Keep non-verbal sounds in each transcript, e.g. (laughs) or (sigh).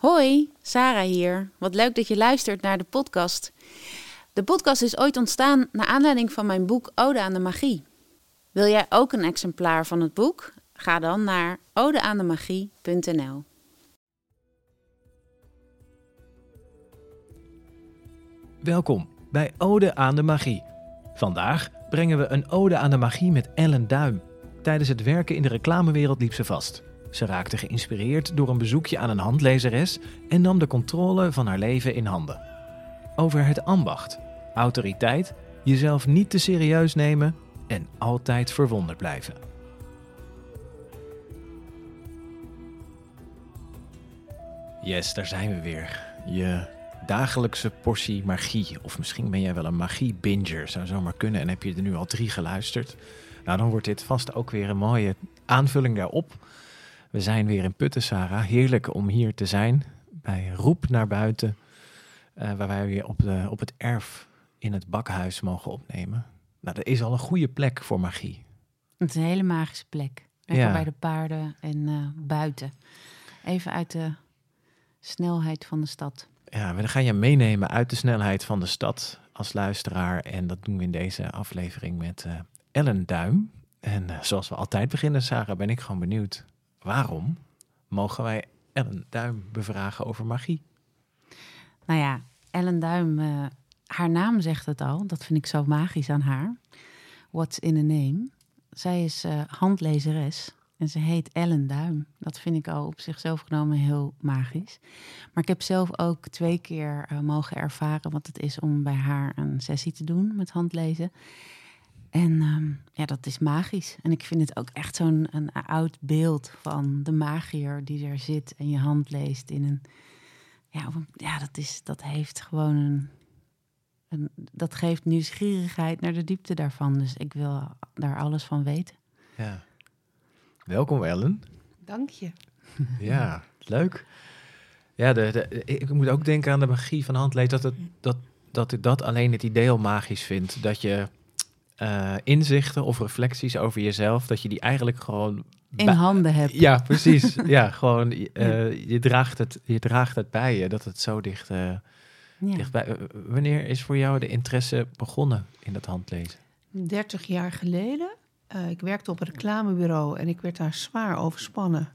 Hoi, Sarah hier. Wat leuk dat je luistert naar de podcast. De podcast is ooit ontstaan naar aanleiding van mijn boek Ode aan de Magie. Wil jij ook een exemplaar van het boek? Ga dan naar odeaandemagie.nl. Welkom bij Ode aan de Magie. Vandaag brengen we een Ode aan de Magie met Ellen Duim. Tijdens het werken in de reclamewereld liep ze vast. Ze raakte geïnspireerd door een bezoekje aan een handlezeres en nam de controle van haar leven in handen. Over het ambacht, autoriteit, jezelf niet te serieus nemen en altijd verwonderd blijven. Yes, daar zijn we weer. Je dagelijkse portie magie. Of misschien ben jij wel een magie-binger, zou zomaar kunnen. En heb je er nu al drie geluisterd? Nou, dan wordt dit vast ook weer een mooie aanvulling daarop. We zijn weer in Putten, Sarah. Heerlijk om hier te zijn. Bij Roep naar buiten. eh, waar wij weer op, de, op het erf in het bakhuis mogen opnemen. Nou, dat is al een goede plek voor magie. Het is een hele magische plek. Lekker Ja. bij de paarden en eh, buiten. Even uit de snelheid van de stad. Ja, we gaan je meenemen uit de snelheid van de stad als luisteraar. En dat doen we in deze aflevering met eh, Ellen Duim. En zoals we altijd beginnen, Sarah, ben ik gewoon benieuwd. Waarom mogen wij Ellen Duim bevragen over magie? Nou ja, Ellen Duim, eh, haar naam zegt het al. Dat vind ik zo magisch aan haar. What's in a name? Zij is eh, handlezeres en ze heet Ellen Duim. Dat vind ik al op zichzelf genomen heel magisch. Maar ik heb zelf ook twee keer eh, mogen ervaren wat het is om bij haar een sessie te doen met handlezen. En ehm, ja, dat is magisch. En ik vind het ook echt zo'n een oud beeld van de magier die er zit en je hand leest in een ja, ja dat, is, dat heeft gewoon een, een. Dat geeft nieuwsgierigheid naar de diepte daarvan. Dus ik wil daar alles van weten. Ja. Welkom Ellen. Dank je. (laughs) Ja, leuk. Ja, de, de, ik moet ook denken aan de magie van handlezen. Dat, het, dat, dat ik dat alleen het idee al magisch vind. Dat je eh, inzichten of reflecties over jezelf, dat je die eigenlijk gewoon... In handen heb. Ja, precies. (laughs) ja, gewoon eh, je, draagt het, je draagt het bij je, dat het zo dicht, eh, Ja. dichtbij... wanneer is voor jou de interesse begonnen in dat handlezen? 30 jaar geleden. eh, ik werkte op een reclamebureau en ik werd daar zwaar overspannen.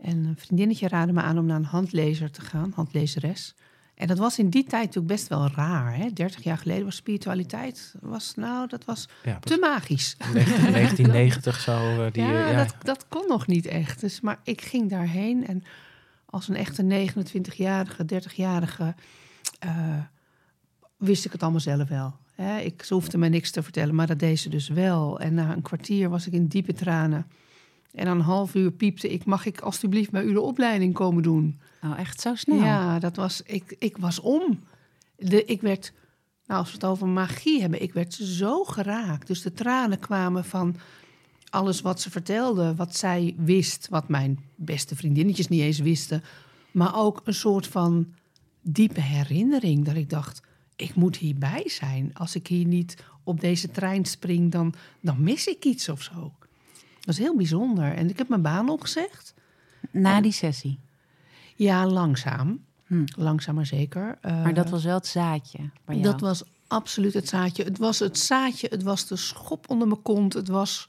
En een vriendinnetje raadde me aan om naar een handlezer te gaan, handlezeres. En dat was in die tijd natuurlijk best wel raar. Hè? 30 jaar geleden was spiritualiteit, was, nou, dat was Ja, te magisch. (laughs) 19- 1990 (laughs) zo. eh, die, ja, eh, ja. Dat, dat kon nog niet echt. Dus, maar ik ging daarheen en als een echte 29-jarige, 30-jarige eh, wist ik het allemaal zelf wel. Hè? Ik, ze hoefde me niks te vertellen, maar dat deed ze dus wel. En na een kwartier was ik in diepe tranen. En na een half uur piepte ik, mag ik alstublieft bij u de opleiding komen doen? Oh, echt zo snel. Ja, dat was, ik, ik was om. De, ik werd, nou als we het over magie hebben, ik werd zo geraakt. Dus de tranen kwamen van alles wat ze vertelde, wat zij wist, wat mijn beste vriendinnetjes niet eens wisten. Maar ook een soort van diepe herinnering dat ik dacht, ik moet hierbij zijn. Als ik hier niet op deze trein spring, dan, dan mis ik iets of zo. Dat is heel bijzonder. En ik heb mijn baan opgezegd. Na die sessie. Ja, langzaam. Hm. Langzaam maar zeker. Eh, Maar dat was wel het zaadje. Bij jou. dat was absoluut het zaadje. Het was het zaadje, het was de schop onder mijn kont. Het was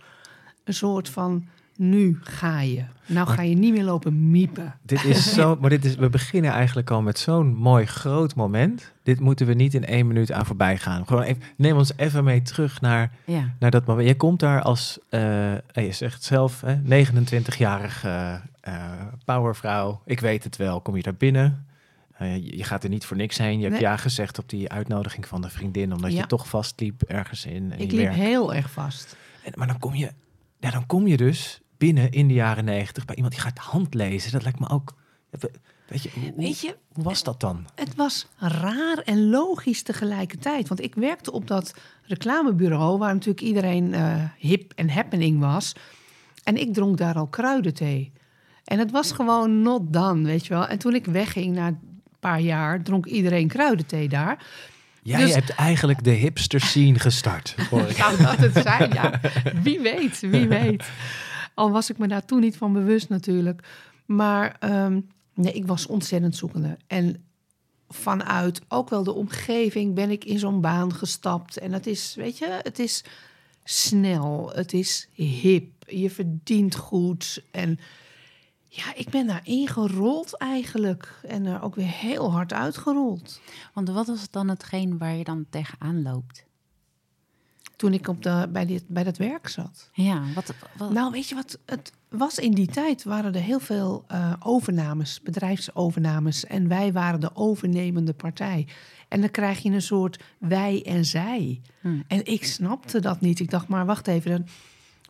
een soort van, nu ga je. Nou ga je niet meer lopen miepen. Dit is (laughs) zo, maar dit is, we beginnen eigenlijk al met zo'n mooi groot moment. Dit moeten we niet in één minuut aan voorbij gaan. Gewoon even, neem ons even mee terug naar, Ja. naar dat moment. Je komt daar als, eh, je zegt zelf, hè, 29-jarige eh, powervrouw. Ik weet het wel, kom je daar binnen. Eh, je, je gaat er niet voor niks heen. Je hebt ja gezegd op die uitnodiging van de vriendin, omdat Ja. je toch vastliep ergens in. in Ik liep werk. heel erg vast. En, maar dan kom, je, ja, dan kom je dus binnen in de jaren negentig bij iemand die gaat handlezen. Dat lijkt me ook. Weet je, hoe, Weet je, hoe was dat dan? het was raar en logisch tegelijkertijd. Want ik werkte op dat reclamebureau... waar natuurlijk iedereen eh, hip en happening was. En ik dronk daar al kruidenthee. En het was gewoon not done, weet je wel. En toen ik wegging na een paar jaar... dronk iedereen kruidenthee daar. Jij Dus- hebt eigenlijk de hipster scene gestart. hoor ik. (laughs) Zou dat het zijn? Ja, wie weet, wie weet. Al was ik me daar toen niet van bewust natuurlijk. Maar ehm, Nee, ik was ontzettend zoekende. En vanuit ook wel de omgeving ben ik in zo'n baan gestapt. En het is, weet je, het is snel, het is hip, je verdient goed. En ja, ik ben daar ingerold eigenlijk. En er ook weer heel hard uitgerold. Want wat was dan hetgeen waar je dan tegenaan loopt? Toen ik op de, bij, dit, bij dat werk zat. Ja, wat, wat Nou, weet je wat? Het was in die tijd waren er heel veel eh, overnames, bedrijfsovernames. En wij waren de overnemende partij. En dan krijg je een soort wij en zij. Hmm. En ik snapte dat niet. Ik dacht, maar wacht even, dan,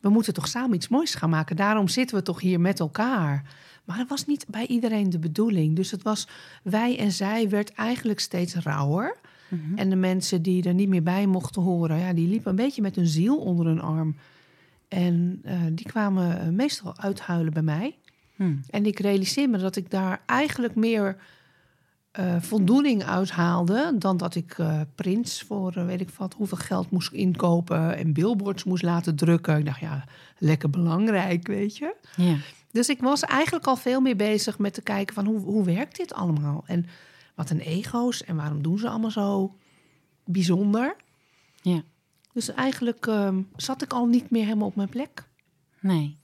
we moeten toch samen iets moois gaan maken. Daarom zitten we toch hier met elkaar. Maar dat was niet bij iedereen de bedoeling. Dus het was wij en zij werd eigenlijk steeds rauwer. Mhm. En de mensen die er niet meer bij mochten horen, ja, die liepen een beetje met hun ziel onder hun arm. En eh, die kwamen eh, meestal uithuilen bij mij. Hmm. En ik realiseer me dat ik daar eigenlijk meer eh, voldoening uit haalde dan dat ik eh prints voor weet ik wat hoeveel geld moest inkopen en billboards moest laten drukken. Ik dacht ja, lekker belangrijk, weet je. Ja. Dus ik was eigenlijk al veel meer bezig met te kijken van hoe, hoe werkt dit allemaal? En wat een ego's en waarom doen ze allemaal zo bijzonder? ja, Dus eigenlijk ehm, zat ik al niet meer helemaal op mijn plek. nee.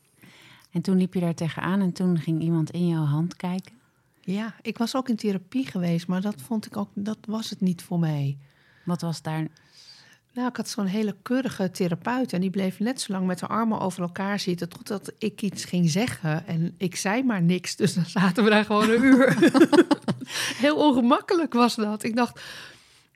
En toen liep je daar tegenaan en toen ging iemand in jouw hand kijken. Ja, ik was ook in therapie geweest, maar dat vond ik ook, dat was het niet voor mij. Wat was daar? Nou, ik had zo'n hele keurige therapeut en die bleef net zo lang met haar armen over elkaar zitten totdat ik iets ging zeggen. En ik zei maar niks, dus dan zaten we daar gewoon een uur. (laughs) Heel ongemakkelijk was dat. Ik dacht,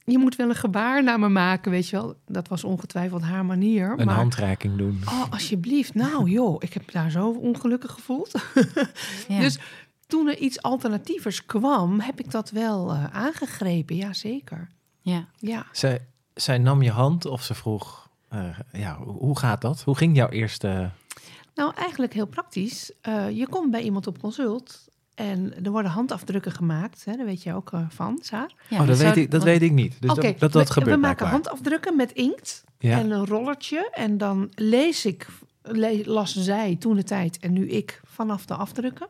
je moet wel een gebaar naar me maken, weet je wel. Dat was ongetwijfeld haar manier. Een maar, handreiking doen. oh, alsjeblieft. Nou joh, ik heb daar zo ongelukkig gevoeld. (laughs) Ja. Dus toen er iets alternatievers kwam, heb ik dat wel eh, aangegrepen. Ja, zeker. ja. Ja. Zij, zij nam je hand of ze vroeg, eh, ja, hoe gaat dat? Hoe ging jouw eerste... Nou, eigenlijk heel praktisch. Eh, je komt bij iemand op consult en er worden handafdrukken gemaakt. Hè, daar weet je ook eh, van, Saar. Ja, oh, dat, zou- weet ik, dat weet ik niet. Dus Oké, dat, dat, dat we, gebeurt we maken blijkbaar. handafdrukken met inkt Ja. en een rollertje. En dan lees ik, le- las zij toen de tijd en nu ik vanaf de afdrukken.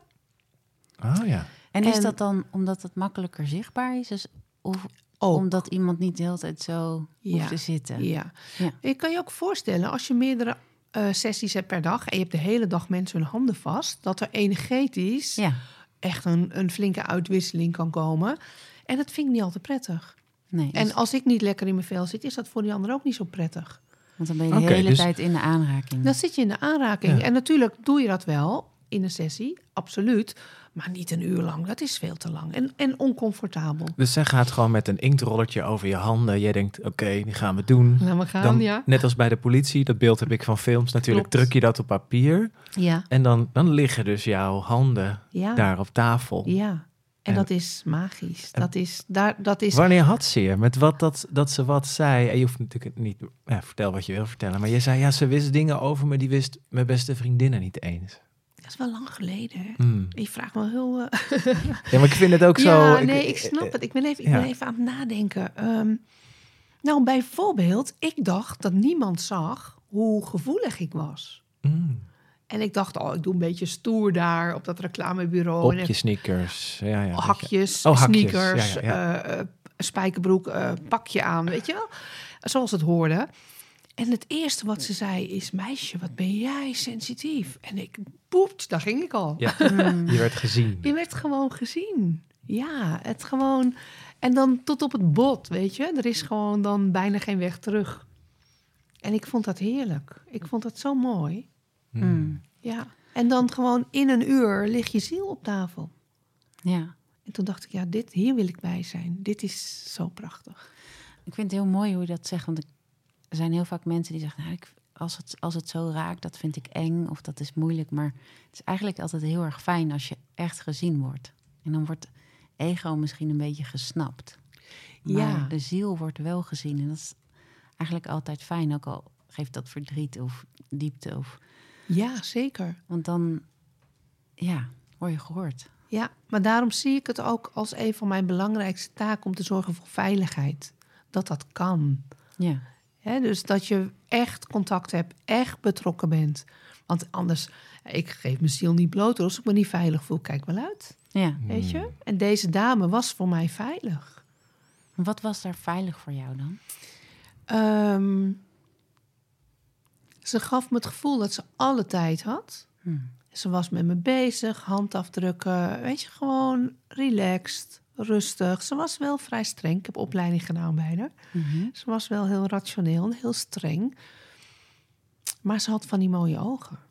Oh ja. En is dat dan omdat het makkelijker zichtbaar is? Dus, of Ook. omdat iemand niet de hele tijd zo hoeft te zitten? Ja. Ja. Je kan je ook voorstellen, als je meerdere eh, sessies hebt per dag... en je hebt de hele dag mensen hun handen vast... dat er energetisch Ja, echt een, een flinke uitwisseling kan komen. En dat vind ik niet altijd prettig. nee. En als ik niet lekker in mijn vel zit, is dat voor die ander ook niet zo prettig. want dan ben je de hele dus- tijd in de aanraking. Dan zit je in de aanraking. Ja. En natuurlijk doe je dat wel in een sessie, absoluut. Maar niet een uur lang, dat is veel te lang. En, en oncomfortabel. Dus zij gaat gewoon met een inktrollertje over je handen. Jij denkt, oké, die gaan we doen. Laat maar gaan, Dan, ja. Net als bij de politie, dat beeld heb ik van films natuurlijk. Klopt. Druk je dat op papier Ja, en dan, dan liggen dus jouw handen ja, daar op tafel. ja. En, En- dat is magisch. Dat is, daar, dat is Wanneer had ze je? Met wat dat, dat ze wat zei? En je hoeft natuurlijk niet... Ja, vertel wat je wil vertellen. Maar je zei, ja, ze wist dingen over me... die wist mijn beste vriendinnen niet eens. Dat is wel lang geleden. Hmm. Je vraagt me heel... eh, Ja, maar ik vind het ook (laughs) zo... ja, nee, ik snap het. Ik ben even, ik ja. ben even aan het nadenken. Ehm, nou, bijvoorbeeld, ik dacht dat niemand zag hoe gevoelig ik was. Mm. En ik dacht, oh, ik doe een beetje stoer daar op dat reclamebureau. Op en je sneakers. Ja, ja, je- hakjes, Oh, sneakers, Ja, ja, eh, eh, spijkerbroek, eh, pakje aan, weet je wel? Zoals het hoorde. En het eerste wat ze zei is, meisje, wat ben jij sensitief? En ik, poept, daar ging ik al. Ja, Hmm. (laughs) je werd gezien. Je werd gewoon gezien. Ja, het gewoon... En dan tot op het bot, weet je? Er is gewoon dan bijna geen weg terug. En ik vond dat heerlijk. Ik vond dat zo mooi. Hmm. Ja. En dan gewoon in een uur ligt je ziel op tafel. Ja, En toen dacht ik, ja, dit, hier wil ik bij zijn. Dit is zo prachtig. ik vind het heel mooi hoe je dat zegt. Want ik, er zijn heel vaak mensen die zeggen... Nou, ik, als, het, als het zo raakt, dat vind ik eng of dat is moeilijk. Maar het is eigenlijk altijd heel erg fijn als je echt gezien wordt. En dan wordt ego misschien een beetje gesnapt. Maar Ja. de ziel wordt wel gezien. En dat is eigenlijk altijd fijn. Ook al geeft dat verdriet of diepte. Of, Ja, zeker. want dan, ja, word je gehoord. Ja, maar daarom zie ik het ook als een van mijn belangrijkste taken om te zorgen voor veiligheid. Dat dat kan. Ja, Hè, dus dat je echt contact hebt, echt betrokken bent. Want anders, ik geef mijn ziel niet bloot. Als ik me niet veilig voel, kijk wel uit. Ja. weet je. Hmm. En deze dame was voor mij veilig. Wat was daar veilig voor jou dan? Ehm, ze gaf me het gevoel dat ze alle tijd had. Hm. Ze was met me bezig, handafdrukken, weet je, gewoon relaxed, rustig. Ze was wel vrij streng. Ik heb opleiding gedaan bij haar. Mhm. Ze was wel heel rationeel en heel streng. Maar ze had van die mooie ogen. (laughs)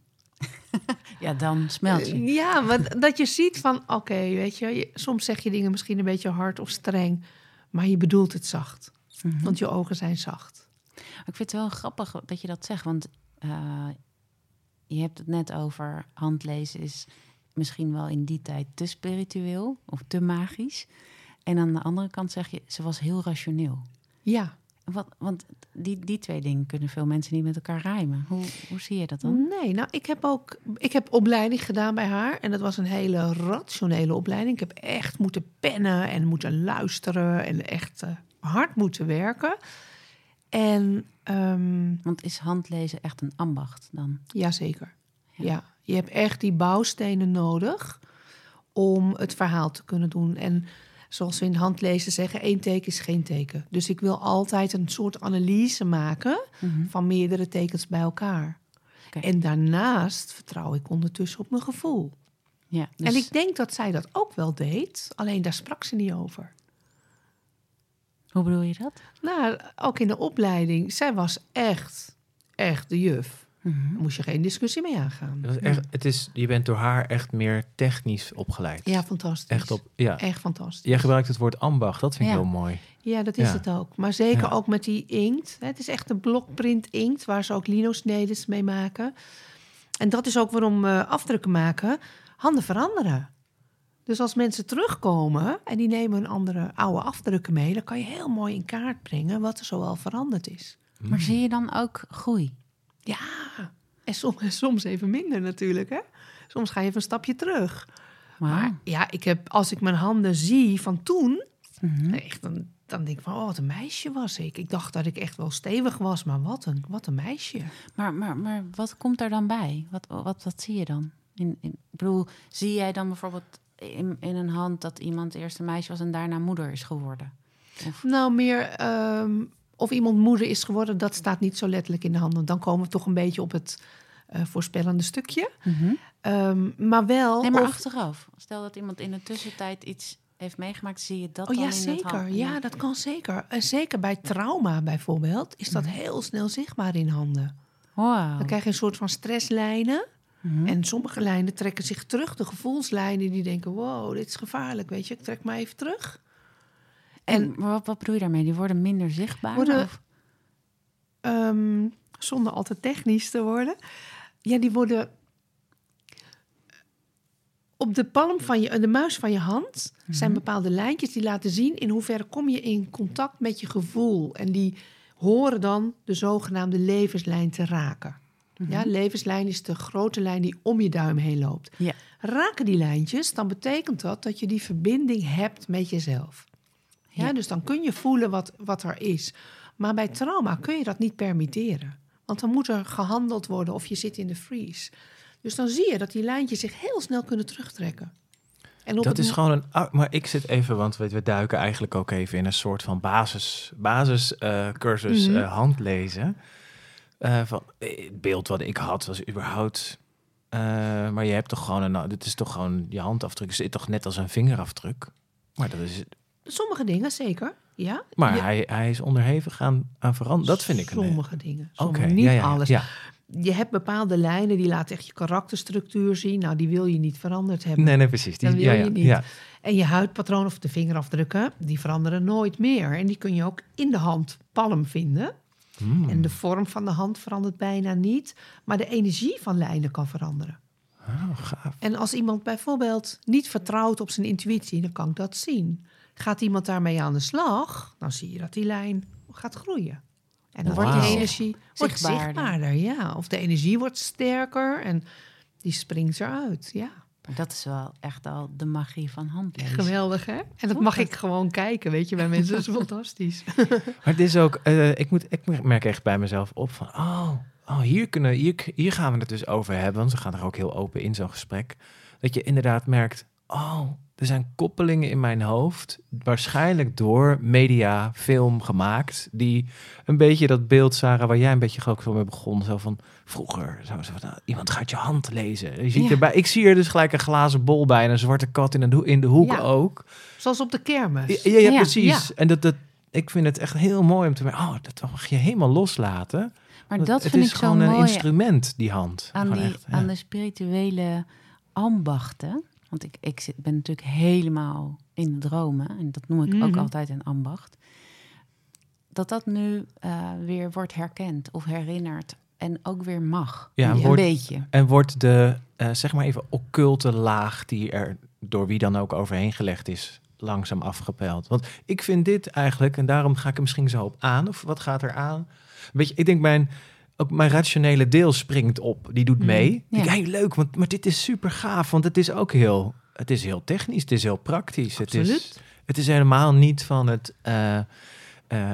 Ja, dan smelt je. Ja, maar dat je ziet van, oké, weet je, je- soms zeg je dingen misschien een beetje hard of streng, maar je bedoelt het zacht. Mhm. Want je ogen zijn zacht. Ik vind het wel grappig dat je dat zegt, want eh, je hebt het net over handlezen is misschien wel in die tijd te spiritueel of te magisch. En aan de andere kant zeg je, ze was heel rationeel. Ja. Wat, want die, die twee dingen kunnen veel mensen niet met elkaar rijmen. Hoe, hoe zie je dat dan? Nee, nou, ik heb ook ik heb opleiding gedaan bij haar. En dat was een hele rationele opleiding. Ik heb echt moeten pennen en moeten luisteren en echt eh, hard moeten werken. En ehm, Want is handlezen echt een ambacht dan? Jazeker. Ja. Ja. Je hebt echt die bouwstenen nodig om het verhaal te kunnen doen. En zoals we in handlezen zeggen, één teken is geen teken. Dus ik wil altijd een soort analyse maken Mhm. van meerdere tekens bij elkaar. En daarnaast vertrouw ik ondertussen op mijn gevoel. Ja, dus, En ik denk dat zij dat ook wel deed, alleen daar sprak ze niet over. hoe bedoel je dat? Nou, ook in de opleiding, zij was echt, echt de juf. Mhm. Daar moest je geen discussie mee aangaan. Dat is echt, het is, je bent door haar echt meer technisch opgeleid. Ja, fantastisch. Echt op, ja. Echt fantastisch. Jij gebruikt het woord ambacht, dat vind ik heel mooi. Ja, dat is Ja. het ook. Maar zeker Ja. ook met die inkt. hè. Het is echt een blokprint inkt waar ze ook lino-snedes mee maken. En dat is ook waarom eh, afdrukken maken handen veranderen. Dus als mensen terugkomen en die nemen een andere oude afdrukken mee, dan kan je heel mooi in kaart brengen wat er zoal veranderd is. Maar zie je dan ook groei? Ja, en soms, (laughs) soms even minder natuurlijk. Hè? Soms ga je even een stapje terug. Maar ja, ik heb, als ik mijn handen zie van toen, Mhm. Echt, dan, dan denk ik van, oh, wat een meisje was ik. Ik dacht dat ik echt wel stevig was, maar wat een, wat een meisje. Maar, maar, maar wat komt er dan bij? Wat, wat, wat zie je dan? In, in, ik bedoel, zie jij dan bijvoorbeeld in, in een hand dat iemand eerst een meisje was en daarna moeder is geworden? Of, Nou, meer ehm, of iemand moeder is geworden, dat staat niet zo letterlijk in de handen. Dan komen we toch een beetje op het eh, voorspellende stukje. Ehm, maar wel... nee, maar of- achteraf. Stel dat iemand in de tussentijd iets heeft meegemaakt, zie je dat Oh dan ja, in het zeker. hand? Ja, dat kan zeker. En zeker bij trauma bijvoorbeeld is dat heel snel zichtbaar in handen. Wow. Dan krijg je een soort van stresslijnen. Mhm. En sommige lijnen trekken zich terug. De gevoelslijnen die denken, wow, dit is gevaarlijk, weet je. Ik trek mij even terug. En maar wat, wat bedoel je daarmee? Die worden minder zichtbaar? Worden- of- ehm, zonder al te technisch te worden. Ja, die worden op de palm van je, de muis van je hand zijn bepaalde lijntjes die laten zien in hoeverre kom je in contact met je gevoel. En die horen dan de zogenaamde levenslijn te raken. Ja, levenslijn is de grote lijn die om je duim heen loopt. Ja. Raken die lijntjes, dan betekent dat dat je die verbinding hebt met jezelf. Ja, Ja. Dus dan kun je voelen wat, wat er is. Maar bij trauma kun je dat niet permitteren. Want dan moet er gehandeld worden of je zit in de freeze. Dus dan zie je dat die lijntjes zich heel snel kunnen terugtrekken. En op Dat het is gewoon een. Maar ik zit even, want we, we duiken eigenlijk ook even in een soort van basis, basis eh, cursus Mhm. eh, handlezen. Eh, van, het beeld wat ik had was überhaupt. maar je hebt toch gewoon een. Dit is toch gewoon je handafdruk. Is toch net als een vingerafdruk. Maar dat is. Sommige dingen, zeker. Ja. Maar Je- hij, hij is onderhevig aan, aan veranderen. Dat vind ik een. Sommige dingen. Niet ja, ja, alles. Ja. Je hebt bepaalde lijnen die laten echt je karakterstructuur zien. Nou, die wil je niet veranderd hebben. Nee, nee, precies. Die, Dat wil ja, je niet. En je huidpatroon of de vingerafdrukken, die veranderen nooit meer. En die kun je ook in de handpalm vinden. Hmm. En de vorm van de hand verandert bijna niet. Maar de energie van lijnen kan veranderen. Oh, gaaf. En als iemand bijvoorbeeld niet vertrouwt op zijn intuïtie, dan kan ik dat zien. Gaat iemand daarmee aan de slag, dan zie je dat die lijn gaat groeien. En dan wordt die energie wordt Zichtbaarder. zichtbaarder. Ja. Of de energie wordt sterker en die springt eruit. Ja, dat is wel echt al de magie van handlezen. geweldig hè? En dat mag ik gewoon kijken, weet je, bij mensen. Dat is fantastisch. (laughs) Maar het is ook, eh, ik, moet, ik merk echt bij mezelf op van, oh, oh hier, kunnen, hier, hier gaan we het dus over hebben. Want we gaan er ook heel open in zo'n gesprek. Dat je inderdaad merkt, oh, er zijn koppelingen in mijn hoofd, waarschijnlijk door media, film gemaakt, die een beetje dat beeld, Sarah, waar jij een beetje ook zo mee begon, zo van vroeger, zo, zo van, nou, iemand gaat je hand lezen. Je ziet Ja. erbij, ik zie er dus gelijk een glazen bol bij en een zwarte kat in, een de hoek Ja. ook. Zoals op de kermis. Ja, precies. En dat, dat, ik vind het echt heel mooi om te merken, oh, dat mag je helemaal loslaten. Maar dat het vind is ik zo gewoon een mooi instrument, die hand. aan, die, echt, aan de spirituele ambachten. Want ik, ik zit, ben natuurlijk helemaal in de dromen. En dat noem ik ook Mhm. altijd een ambacht. Dat dat nu eh, weer wordt herkend of herinnerd. En ook weer mag. Ja, een wordt- beetje. En wordt de, eh, zeg maar even, occulte laag die er door wie dan ook overheen gelegd is, langzaam afgepeld. Want ik vind dit eigenlijk, en daarom ga ik er misschien zo op aan, of wat gaat er aan? Weet je, ik denk mijn, ook mijn rationele deel springt op, die doet Mm, mee. Ik denk, ja. hey, leuk, want, maar dit is super gaaf, want het is ook heel, het is heel technisch, het is heel praktisch. Het is, het is helemaal niet van het, eh, eh,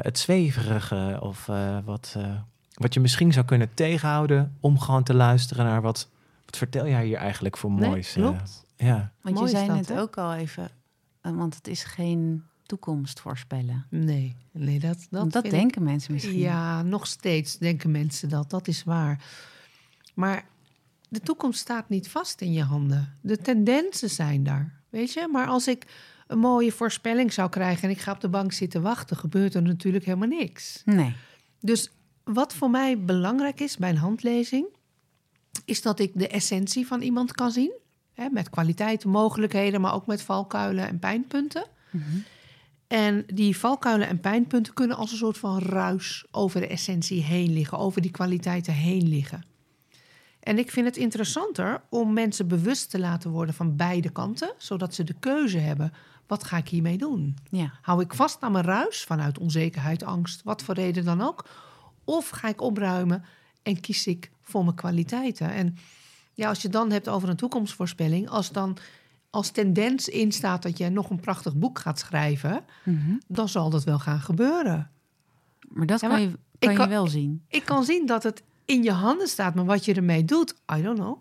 het zweverige of eh, wat, eh, wat je misschien zou kunnen tegenhouden om gewoon te luisteren naar wat, wat vertel jij hier eigenlijk voor Nee, moois. klopt. ja. Want Mooi je zei dat, net hè? ook al even. want het is geen toekomst voorspellen. Nee, nee, dat, dat, Dat, ik- denken mensen misschien. Ja, nog steeds denken mensen dat. Dat is waar. Maar de toekomst staat niet vast in je handen. De tendensen zijn daar, weet je. Maar als ik een mooie voorspelling zou krijgen... en ik ga op de bank zitten wachten... gebeurt er natuurlijk helemaal niks. Nee. Dus wat voor mij belangrijk is bij een handlezing... is dat ik de essentie van iemand kan zien. Hè, met kwaliteiten, mogelijkheden... maar ook met valkuilen en pijnpunten. Mhm. En die valkuilen en pijnpunten kunnen als een soort van ruis over de essentie heen liggen, over die kwaliteiten heen liggen. En ik vind het interessanter om mensen bewust te laten worden van beide kanten, zodat ze de keuze hebben: wat ga ik hiermee doen? Ja. Hou ik vast aan mijn ruis vanuit onzekerheid, angst, wat voor reden dan ook? Of ga ik opruimen en kies ik voor mijn kwaliteiten? En ja, als je dan hebt over een toekomstvoorspelling, als dan als tendens in staat dat je nog een prachtig boek gaat schrijven, Mhm. dan zal dat wel gaan gebeuren. Maar dat Ja, kan, je, kan je kan- wel zien. Ik kan zien dat het in je handen staat, maar wat je ermee doet, I don't know.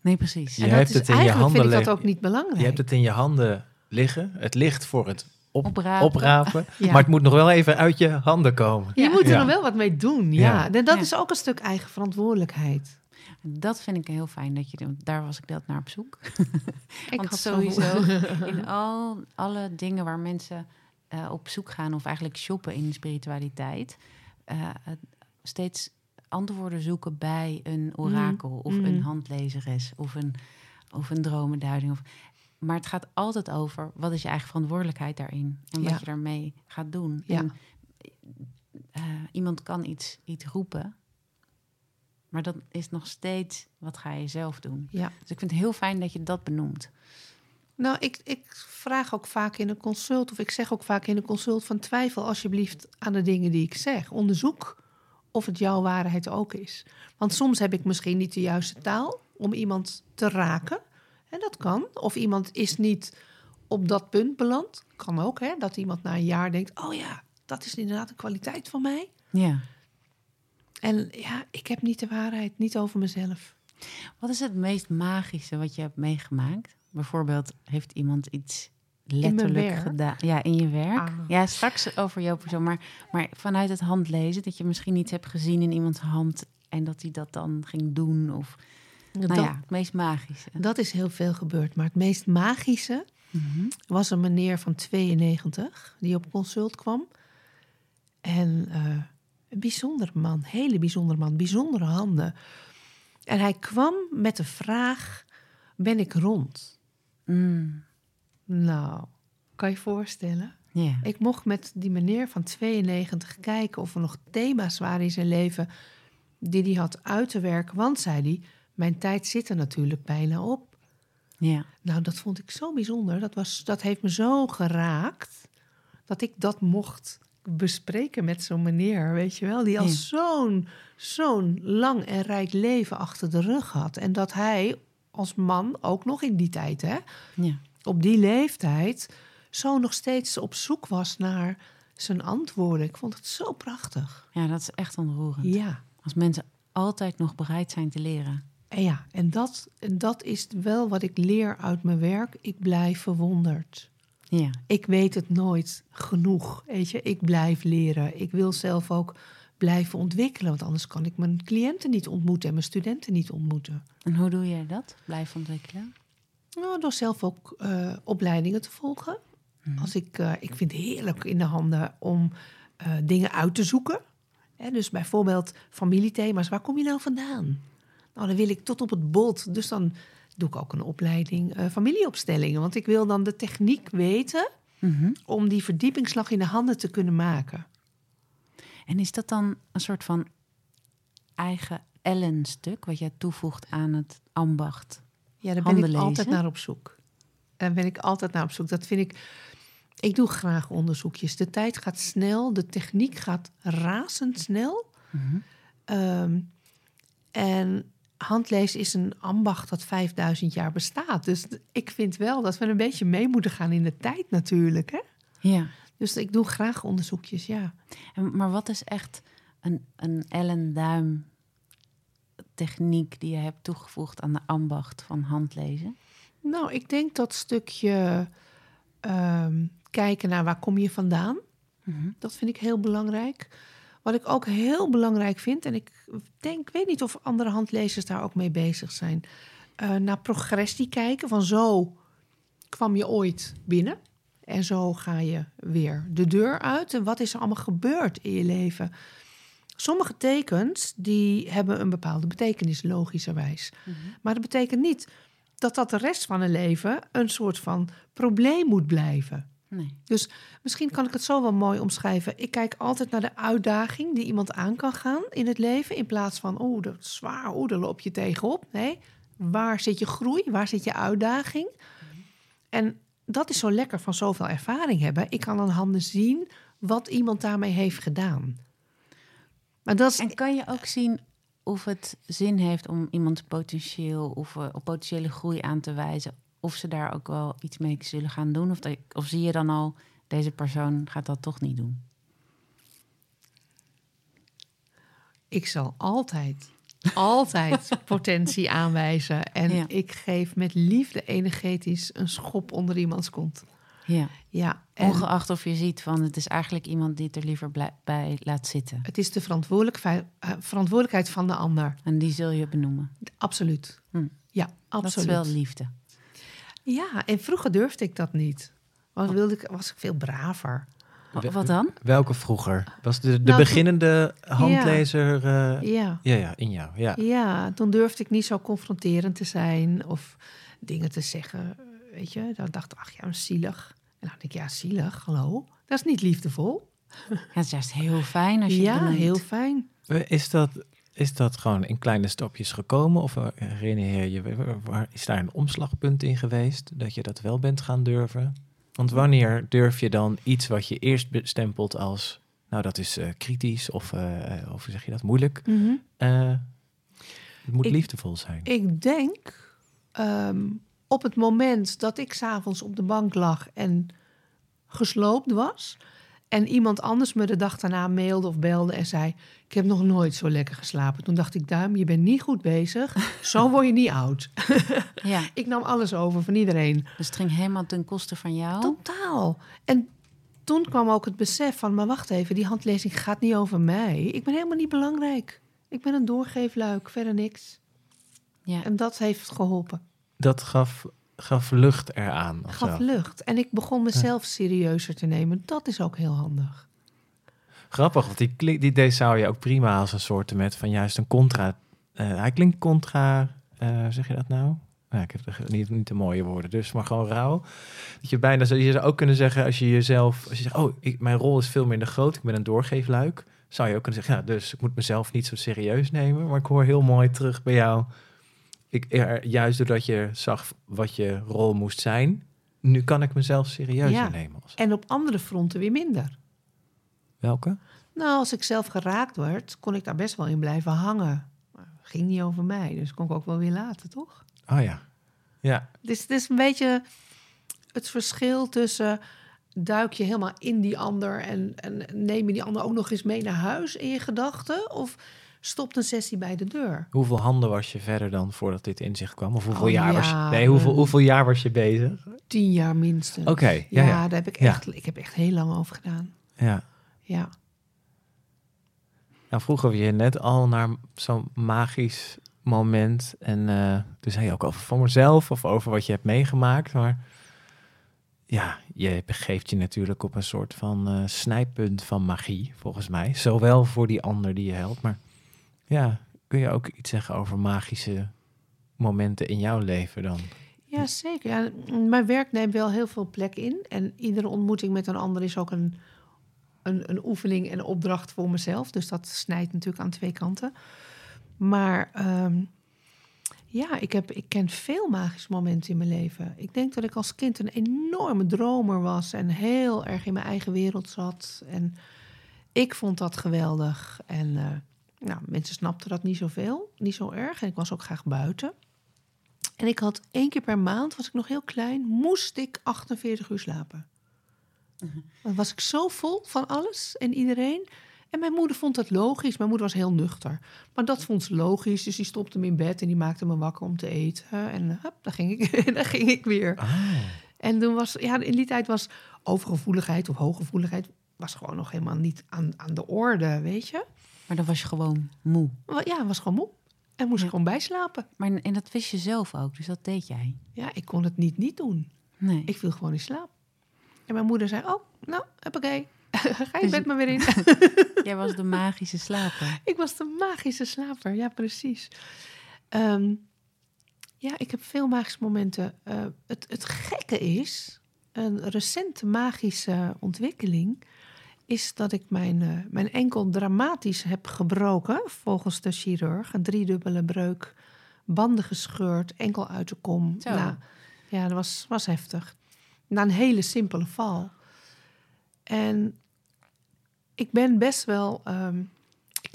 Nee, precies. Je en dat hebt is het in je handen vind ik dat ook niet belangrijk. Je hebt het in je handen liggen. Het ligt voor het op, Oprapen. oprapen. (laughs) Ja. Maar het moet nog wel even uit je handen komen. Je Ja. moet er Ja. dan wel wat mee doen, ja. Ja. En dat Ja. is ook een stuk eigen verantwoordelijkheid. Dat vind ik heel fijn dat je want daar was ik dat naar op zoek. (laughs) Ik Want had sowieso (laughs) in al alle dingen waar mensen eh, op zoek gaan of eigenlijk shoppen in spiritualiteit, eh, steeds antwoorden zoeken bij een orakel of Mm. een handlezeres of een of een dromenduiding. Of, maar het gaat altijd over wat is je eigen verantwoordelijkheid daarin en wat Ja. je daarmee gaat doen. Ja. En, eh, iemand kan iets, iets roepen, maar dat is nog steeds wat ga je zelf doen. Ja. Dus ik vind het heel fijn dat je dat benoemt. Nou, ik, ik vraag ook vaak in een consult, of ik zeg ook vaak in een consult van twijfel alsjeblieft aan de dingen die ik zeg. Onderzoek of het jouw waarheid ook is. Want soms heb ik misschien niet de juiste taal om iemand te raken. En dat kan. Of iemand is niet op dat punt beland. Kan ook, hè? Dat iemand na een jaar denkt: oh ja, dat is inderdaad een kwaliteit van mij. Ja. En ja, ik heb niet de waarheid, niet over mezelf. Wat is het meest magische wat je hebt meegemaakt? Bijvoorbeeld, heeft iemand iets letterlijk gedaan? Ja, in je werk. Ah. Ja, straks over jouw persoon. Maar, maar vanuit het handlezen, dat je misschien iets hebt gezien in iemands hand en dat hij dat dan ging doen. Of, nou dat, ja, het meest magische. dat is heel veel gebeurd. Maar het meest magische Mhm. was een meneer van 92 die op consult kwam. En eh, een bijzondere man, hele bijzondere man, bijzondere handen. En hij kwam met de vraag: Ben ik rond? Mm, Nou, kan je je voorstellen? Ik mocht met die meneer van 92 kijken of er nog thema's waren in zijn leven die hij had uit te werken. Want, zei hij, mijn tijd zit er natuurlijk bijna op. ja. Nou, dat vond ik zo bijzonder. Dat, was, dat heeft me zo geraakt dat ik dat mocht bespreken met zo'n meneer, weet je wel, die al Ja. zo'n zo'n lang en rijk leven achter de rug had. En dat hij als man, ook nog in die tijd, hè, ja. op die leeftijd, zo nog steeds op zoek was naar zijn antwoorden. Ik vond het zo prachtig. Ja, dat is echt ontroerend. Ja, Als mensen altijd nog bereid zijn te leren. En ja, en dat, en dat is wel wat ik leer uit mijn werk. Ik blijf verwonderd. Ja. Ik weet het nooit genoeg. Weet je, ik blijf leren. Ik wil zelf ook blijven ontwikkelen, want anders kan ik mijn cliënten niet ontmoeten en mijn studenten niet ontmoeten. En hoe doe jij dat? Blijf ontwikkelen? Nou, door zelf ook eh, opleidingen te volgen. Als ik, eh, ik vind het heerlijk in de handen om eh, dingen uit te zoeken. Hè, dus bijvoorbeeld familiethema's. Waar kom je nou vandaan? Nou, dan wil ik tot op het bot. Dus dan doe ik ook een opleiding eh, familieopstellingen. Want ik wil dan de techniek weten Mhm. om die verdiepingsslag in de handen te kunnen maken. En is dat dan een soort van eigen Ellen-stuk, wat jij toevoegt aan het ambacht? Ja, daar ben ik altijd naar op zoek. Daar ben ik altijd naar op zoek. Dat vind ik. Ik doe graag onderzoekjes. De tijd gaat snel, de techniek gaat razendsnel. Ehm, en handlezen is een ambacht dat 5000 jaar bestaat. Dus ik vind wel dat we een beetje mee moeten gaan in de tijd natuurlijk. Hè? Ja. Dus ik doe graag onderzoekjes, ja. En, maar wat is echt een, een Ellen Duim techniek die je hebt toegevoegd aan de ambacht van handlezen? Nou, ik denk dat stukje ehm, kijken naar waar kom je vandaan. Mhm. Dat vind ik heel belangrijk. Wat ik ook heel belangrijk vind, en ik denk, weet niet of andere handlezers daar ook mee bezig zijn, eh, naar progressie kijken. Van zo kwam je ooit binnen en zo ga je weer de deur uit. En wat is er allemaal gebeurd in je leven? Sommige tekens die hebben een bepaalde betekenis, logischerwijs. Maar dat betekent niet dat dat de rest van een leven een soort van probleem moet blijven. Nee. Dus misschien kan ik het zo wel mooi omschrijven. Ik kijk altijd naar de uitdaging die iemand aan kan gaan in het leven. In plaats van, oh, dat is zwaar, oh, daar loop je tegenop. Nee, waar zit je groei? Waar zit je uitdaging? En dat is zo lekker van zoveel ervaring hebben. Ik kan aan handen zien wat iemand daarmee heeft gedaan. Maar dat is, En kan je ook zien of het zin heeft om iemands potentieel of eh, potentiële groei aan te wijzen? Of ze daar ook wel iets mee zullen gaan doen? Of, dat- of zie je dan al, deze persoon gaat dat toch niet doen? ik zal altijd, altijd (laughs) potentie aanwijzen. En Ja. ik geef met liefde energetisch een schop onder iemands kont. Ja. Ja, en Ongeacht of je ziet van het is eigenlijk iemand die het er liever bij laat zitten. het is de verantwoordelijk, eh, verantwoordelijkheid van de ander. En die zul je benoemen. Absoluut. Hm. Ja, Dat absoluut. is wel liefde. Ja, en vroeger durfde ik dat niet. Want wilde ik, was ik veel braver. Wa- Wat dan? Welke vroeger? Was de, de Nou, beginnende handlezer... eh, Ja. ja, ja, in jou. Ja. ja, toen durfde ik niet zo confronterend te zijn of dingen te zeggen. Weet je, dan dacht ik, ach ja, zielig. En dan denk ik, ja, zielig, hallo. Dat is niet liefdevol. Ja, het is juist heel fijn als je Ja, heel fijn. Eh, Is dat, is dat gewoon in kleine stapjes gekomen? Of eh, herinner je je, waar- is daar een omslagpunt in geweest? Dat je dat wel bent gaan durven? Want wanneer durf je dan iets wat je eerst bestempelt als... Nou, dat is eh, kritisch of, eh, of hoe zeg je dat, moeilijk. Eh, het moet Ik- liefdevol zijn. Ik denk ehm, op het moment dat ik s'avonds op de bank lag en gesloopt was. En iemand anders me de dag daarna mailde of belde en zei: Ik heb nog nooit zo lekker geslapen. Toen dacht ik: Duim, je bent niet goed bezig. (laughs) Zo word je niet oud. (laughs) Ja, Ik nam alles over van iedereen. dus het ging helemaal ten koste van jou. Totaal. En toen kwam ook het besef van: Maar wacht even, die handlezing gaat niet over mij. Ik ben helemaal niet belangrijk. Ik ben een doorgeefluik, verder niks. Ja. En dat heeft geholpen. Dat gaf, gaf lucht eraan. gaf zo. lucht. En ik begon mezelf serieuzer te nemen. Dat is ook heel handig. Grappig, want die, die deze zou je ook prima als een soort met van juist een contra. eh, hij klinkt contra, hoe zeg je dat nou? Nou, ik heb de- niet, niet de mooie woorden, dus maar gewoon rauw. Dat je bijna zou, je zou ook kunnen zeggen als je jezelf, als je zegt, oh, ik, mijn rol is veel minder groot, ik ben een doorgeefluik, zou je ook kunnen zeggen, ja, dus ik moet mezelf niet zo serieus nemen. Maar ik hoor heel mooi terug bij jou, ik, er, juist doordat je zag wat je rol moest zijn, nu kan ik mezelf serieuzer Ja. nemen. Als- En op andere fronten weer minder. Welke? Nou, als ik zelf geraakt werd, kon ik daar best wel in blijven hangen. Maar het ging niet over mij, dus kon ik ook wel weer laten, toch? Oh ja. Ja, Dus het is een beetje het verschil tussen duik je helemaal in die ander en, en neem je die ander ook nog eens mee naar huis in je gedachten? Of stopt een sessie bij de deur. Hoeveel handen was je verder dan voordat dit inzicht kwam? Of hoeveel Oh, jaar was je? Nee, hoeveel, eh, hoeveel jaar was je bezig? Tien jaar minstens. Oké, ja, ja, ja. daar heb ik echt, ik heb echt heel lang over gedaan. Ja. Ja. Nou, vroegen we je net al naar zo'n magisch moment. En eh toen zei je ook over van mezelf of over wat je hebt meegemaakt. Maar ja, je begeeft je natuurlijk op een soort van eh, snijpunt van magie, volgens mij. Zowel voor die ander die je helpt. Maar ja, kun je ook iets zeggen over magische momenten in jouw leven dan? Ja, zeker. Ja, mijn werk neemt wel heel veel plek in. En iedere ontmoeting met een ander is ook een, een, een oefening en opdracht voor mezelf. Dus dat snijdt natuurlijk aan twee kanten. Maar ehm, ja, ik, heb, ik ken veel magische momenten in mijn leven. Ik denk dat ik als kind een enorme dromer was en heel erg in mijn eigen wereld zat. En ik vond dat geweldig. En eh, nou, mensen snapten dat niet zoveel, niet zo erg. En ik was ook graag buiten. En ik had één keer per maand, was ik nog heel klein, moest ik 48 uur slapen. Dan was ik zo vol van alles en iedereen. En mijn moeder vond dat logisch. Mijn moeder was heel nuchter. Maar dat vond ze logisch. Dus die stopte me in bed en die maakte me wakker om te eten. En hup, daar ging ik, (laughs) daar ging ik weer. Ah, En toen was, ja, in die tijd was overgevoeligheid of hooggevoeligheid was gewoon nog helemaal niet aan, aan de orde, weet je. Maar dan was je gewoon moe. Ja, was gewoon moe. En moest Ja. gewoon bijslapen. Maar, en dat wist je zelf ook, dus dat deed jij. Ja, ik kon het niet niet doen. Nee. Ik viel gewoon in slaap. En mijn moeder zei, oh, nou, oké. (laughs) Ga je Dus- bed maar weer in. (laughs) Jij was de magische slaper. (laughs) ik was de magische slaper, ja, precies. Ehm, ja, ik heb veel magische momenten. Eh, het, het gekke is, een recente magische ontwikkeling... is dat ik mijn, eh, mijn enkel dramatisch heb gebroken... volgens de chirurg. Een driedubbele breuk, banden gescheurd, enkel uit de kom. Zo. Nou, ja, dat was, was heftig. Na een hele simpele val. En ik ben best wel ehm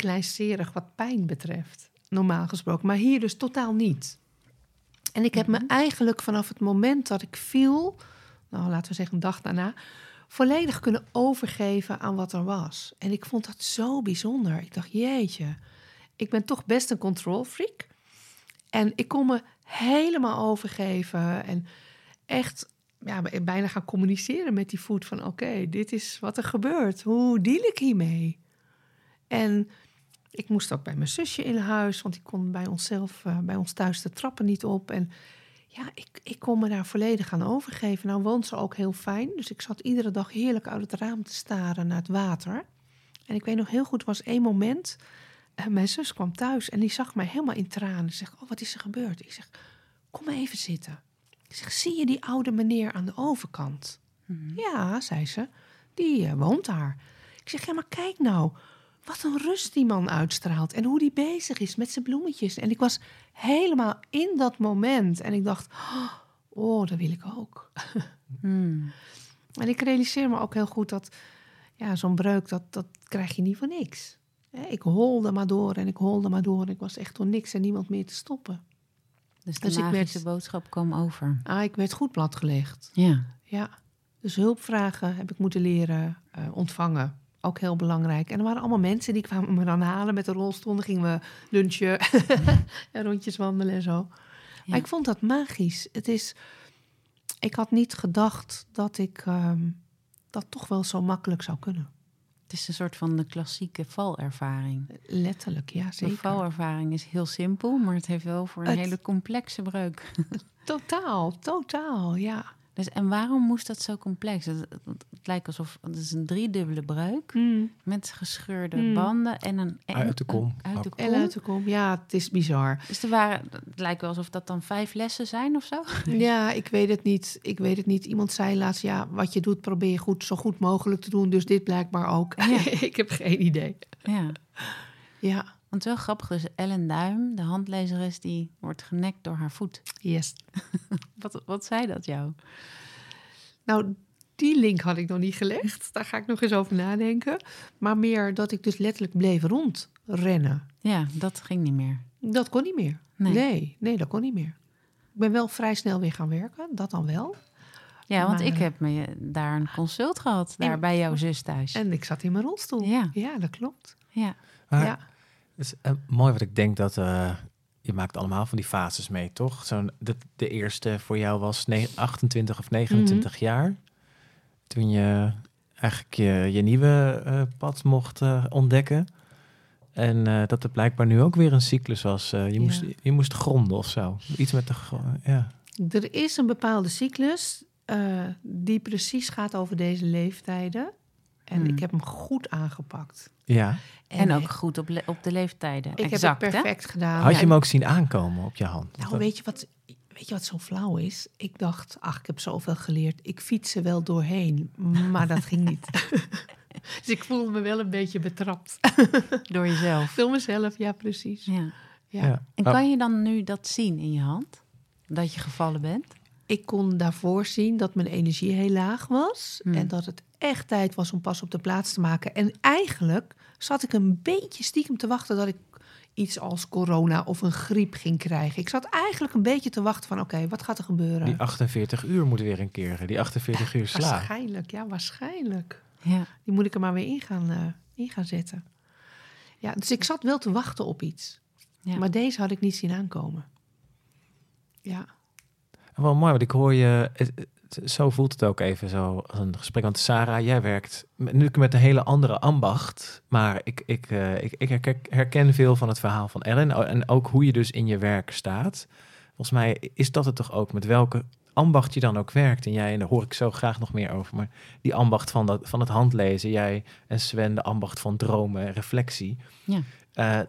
kleinserig wat pijn betreft, normaal gesproken. Maar hier dus totaal niet. En ik heb me eigenlijk vanaf het moment dat ik viel, nou laten we zeggen een dag daarna, volledig kunnen overgeven aan wat er was. En ik vond dat zo bijzonder. Ik dacht, jeetje, ik ben toch best een control freak. En ik kon me helemaal overgeven en echt ja, bijna gaan communiceren met die voet van oké, dit is wat er gebeurt. Hoe deal ik hiermee? En ik moest ook bij mijn zusje in huis, want ik kon bij onszelf, eh, bij ons thuis de trappen niet op. En ja, ik, ik kon me daar volledig aan overgeven. Nou woont ze ook heel fijn, dus ik zat iedere dag heerlijk uit het raam te staren naar het water. En ik weet nog heel goed, er was één moment, eh, mijn zus kwam thuis en die zag mij helemaal in tranen. Ze zegt, oh wat is er gebeurd? Ik zeg, kom maar even zitten. Ik zeg, zie je die oude meneer aan de overkant? Ja, zei ze, die eh, woont daar. Ik zeg, ja, maar kijk nou, wat een rust die man uitstraalt en hoe die bezig is met zijn bloemetjes. En ik was helemaal in dat moment en ik dacht, oh, dat wil ik ook. (laughs) Hmm. En ik realiseer me ook heel goed dat ja, zo'n breuk, dat, dat krijg je niet voor niks. Ik holde maar door en ik holde maar door. Ik was echt door niks en niemand meer te stoppen. Dus de Dus ik werd- boodschap kwam over. Ah, ik werd goed platgelegd. Ja. Ja, dus hulpvragen heb ik moeten leren eh, ontvangen. Ook heel belangrijk. En er waren allemaal mensen die kwamen me dan halen met de rolstoel. Dan gingen we lunchen (laughs) en rondjes wandelen en zo. Ja. Maar ik vond dat magisch. Het is, ik had niet gedacht dat ik ehm, dat toch wel zo makkelijk zou kunnen. Het is een soort van de klassieke valervaring. Letterlijk, ja De zeker. valervaring is heel simpel, maar het heeft wel voor een Het- hele complexe breuk. (laughs) Totaal, totaal, ja. Dus, en waarom moest dat zo complex? Het, het, het lijkt alsof het is een driedubbele breuk Mm. met gescheurde Hmm. banden en een en- Uit de kom. een- uit de kom. En uit de kom, ja, het is bizar. Dus er waren, het lijkt wel alsof dat dan vijf lessen zijn of zo. (laughs) Ja, ik weet het niet. Ik weet het niet. Iemand zei laatst, ja, wat je doet probeer je goed, zo goed mogelijk te doen. Dus dit blijkbaar ook. (laughs) ik heb geen idee. Ja. Ja, Want wel grappig, dus Ellen Duim, de handlezeres, die wordt genekt door haar voet. yes. (laughs) Wat, wat zei dat jou? Nou, die link had ik nog niet gelegd. Daar ga ik nog eens over nadenken. Maar meer dat ik dus letterlijk bleef rondrennen. Ja, dat ging niet meer. Dat kon niet meer. Nee. Nee. nee, dat kon niet meer. Ik ben wel vrij snel weer gaan werken, dat dan wel. Ja, want Maar- ik heb me daar een consult gehad, daar En- bij jouw zus thuis. En ik zat in mijn rolstoel. Ja. ja dat klopt. ja. Maar ja. Is eh, mooi wat ik denk dat eh, je maakt allemaal van die fases mee, toch? Zo'n de, de eerste voor jou was ne- 28 of 29 jaar. Toen je eigenlijk je, je nieuwe eh, pad mocht ontdekken. En dat er blijkbaar nu ook weer een cyclus was. Je, Ja. moest, je moest gronden of zo. Iets met de... Ja. Er is een bepaalde cyclus die precies gaat over deze leeftijden. En Hmm. ik heb hem goed aangepakt. ja. En ook goed op, le- op de leeftijden. ik exact, heb het perfect gedaan. Had je hem ook zien aankomen op je hand? Nou, Dat- weet je wat, weet je wat zo flauw is? Ik dacht, ach, ik heb zoveel geleerd. Ik fiets er wel doorheen. Maar dat ging niet. (laughs) dus ik voelde me wel een beetje betrapt. (laughs) Door jezelf. Door mezelf, ja, precies. Ja. Ja. Ja. En Oh. kan je dan nu dat zien in je hand? Dat je gevallen bent? Ik kon daarvoor zien dat mijn energie heel laag was. Hmm. En dat het echt tijd was om pas op de plaats te maken. En eigenlijk zat ik een beetje stiekem te wachten dat ik iets als corona of een griep ging krijgen. Ik zat eigenlijk een beetje te wachten van oké, wat gaat er gebeuren? Die 48 uur moet weer een keer. Die 48 uur slaap. Waarschijnlijk, ja, waarschijnlijk. Ja. Die moet ik er maar weer in gaan, eh, in gaan zetten. Ja, dus ik zat wel te wachten op iets. Ja. Maar deze had ik niet zien aankomen. Ja. Wel mooi, want ik hoor je... het- het- zo voelt het ook even zo als een gesprek. Want Sarah, jij werkt nu met een hele andere ambacht. Maar ik, ik, eh, ik, ik herken, veel van het verhaal van Ellen. En ook hoe je dus in je werk staat. Volgens mij is dat het toch ook met welke ambacht je dan ook werkt. En jij, en daar hoor ik zo graag nog meer over. Maar die ambacht van, dat, van het handlezen. Jij en Sven, de ambacht van dromen en reflectie. Ja. Eh,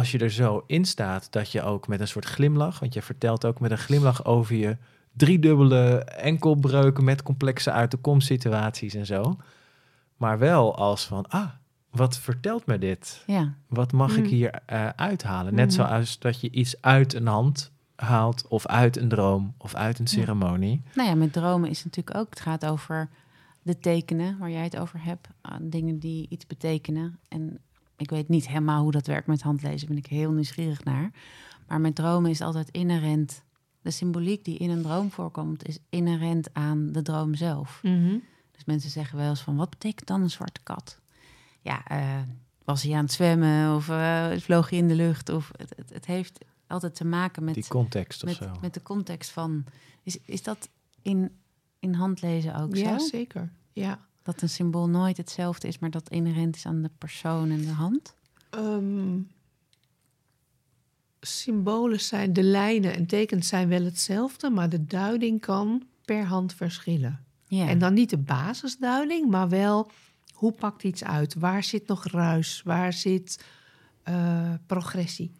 als je er zo in staat dat je ook met een soort glimlach, want je vertelt ook met een glimlach over je driedubbele enkelbreuken met complexe uit de kom situaties en zo. Maar wel als van, ah, wat vertelt me dit? ja. Wat mag ik Mm. hier eh, uithalen? Net Mhm. zoals dat je iets uit een hand haalt of uit een droom of uit een Ja. ceremonie. Nou ja, met dromen is natuurlijk ook... Het gaat over de tekenen waar jij het over hebt. aan dingen die iets betekenen. En ik weet niet helemaal hoe dat werkt met handlezen. ben ik heel nieuwsgierig naar. Maar met dromen is altijd inherent... De symboliek die in een droom voorkomt... is inherent aan de droom zelf. Mhm. Dus mensen zeggen wel eens van, wat betekent dan een zwarte kat? Ja, eh, was hij aan het zwemmen of eh, vloog hij in de lucht? Of het, het, het heeft altijd te maken met, Die context of met, zo. met de context van... Is, is dat in, in handlezen ook Ja, zo? zeker. Ja. Dat een symbool nooit hetzelfde is, maar dat inherent is aan de persoon en de hand? Ehm, symbolen zijn, de lijnen en tekens zijn wel hetzelfde, maar de duiding kan per hand verschillen. En dan niet de basisduiding, maar wel hoe pakt iets uit? Waar zit nog ruis? Waar zit eh, progressie?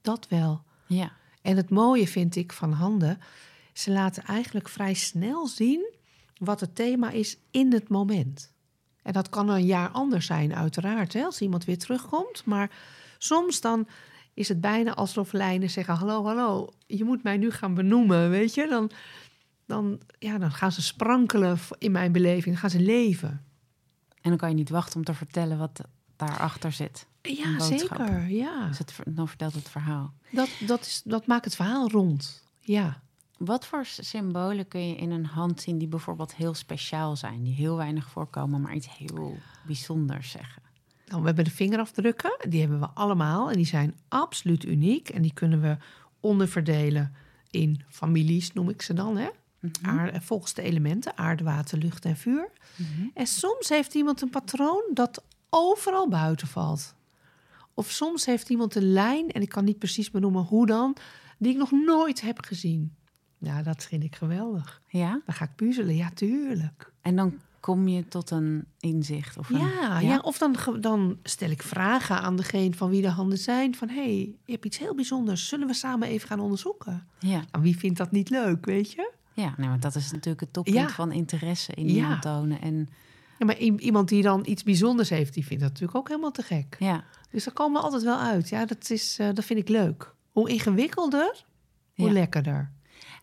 Dat wel. ja. En het mooie vind ik van handen, ze laten eigenlijk vrij snel zien wat het thema is in het moment. En dat kan een jaar anders zijn, uiteraard, hè, als iemand weer terugkomt. Maar soms dan is het bijna alsof lijnen zeggen: Hallo, hallo, je moet mij nu gaan benoemen. Weet je, dan, dan, ja, dan gaan ze sprankelen in mijn beleving, dan gaan ze leven. En dan kan je niet wachten om te vertellen wat daarachter zit. Ja, zeker. Ja. Dus het, dan vertelt het verhaal. Dat, dat, is, dat maakt het verhaal rond. Ja. Wat voor symbolen kun je in een hand zien die bijvoorbeeld heel speciaal zijn, die heel weinig voorkomen, maar iets heel bijzonders zeggen? Nou, we hebben de vingerafdrukken, die hebben we allemaal en die zijn absoluut uniek. En die kunnen we onderverdelen in families, noem ik ze dan, hè? Mhm. Aarde, volgens de elementen, aarde, water, lucht en vuur. Mhm. En soms heeft iemand een patroon dat overal buiten valt. Of soms heeft iemand een lijn, en ik kan niet precies benoemen hoe dan, die ik nog nooit heb gezien. Ja, dat vind ik geweldig. Ja, Dan ga ik puzzelen, ja, tuurlijk. en dan kom je tot een inzicht. Of een, Ja, ja? of dan, dan stel ik vragen aan degene van wie de handen zijn. Van, hé, hey, je hebt iets heel bijzonders. Zullen we samen even gaan onderzoeken? ja. Nou, wie vindt dat niet leuk, weet je? Ja, nee, maar dat is natuurlijk het toppunt Ja. van interesse in hand tonen. En Ja, maar iemand die dan iets bijzonders heeft, die vindt dat natuurlijk ook helemaal te gek. ja, Dus daar komen we altijd wel uit. Ja, dat, is, eh, dat vind ik leuk. Hoe ingewikkelder, hoe lekkerder.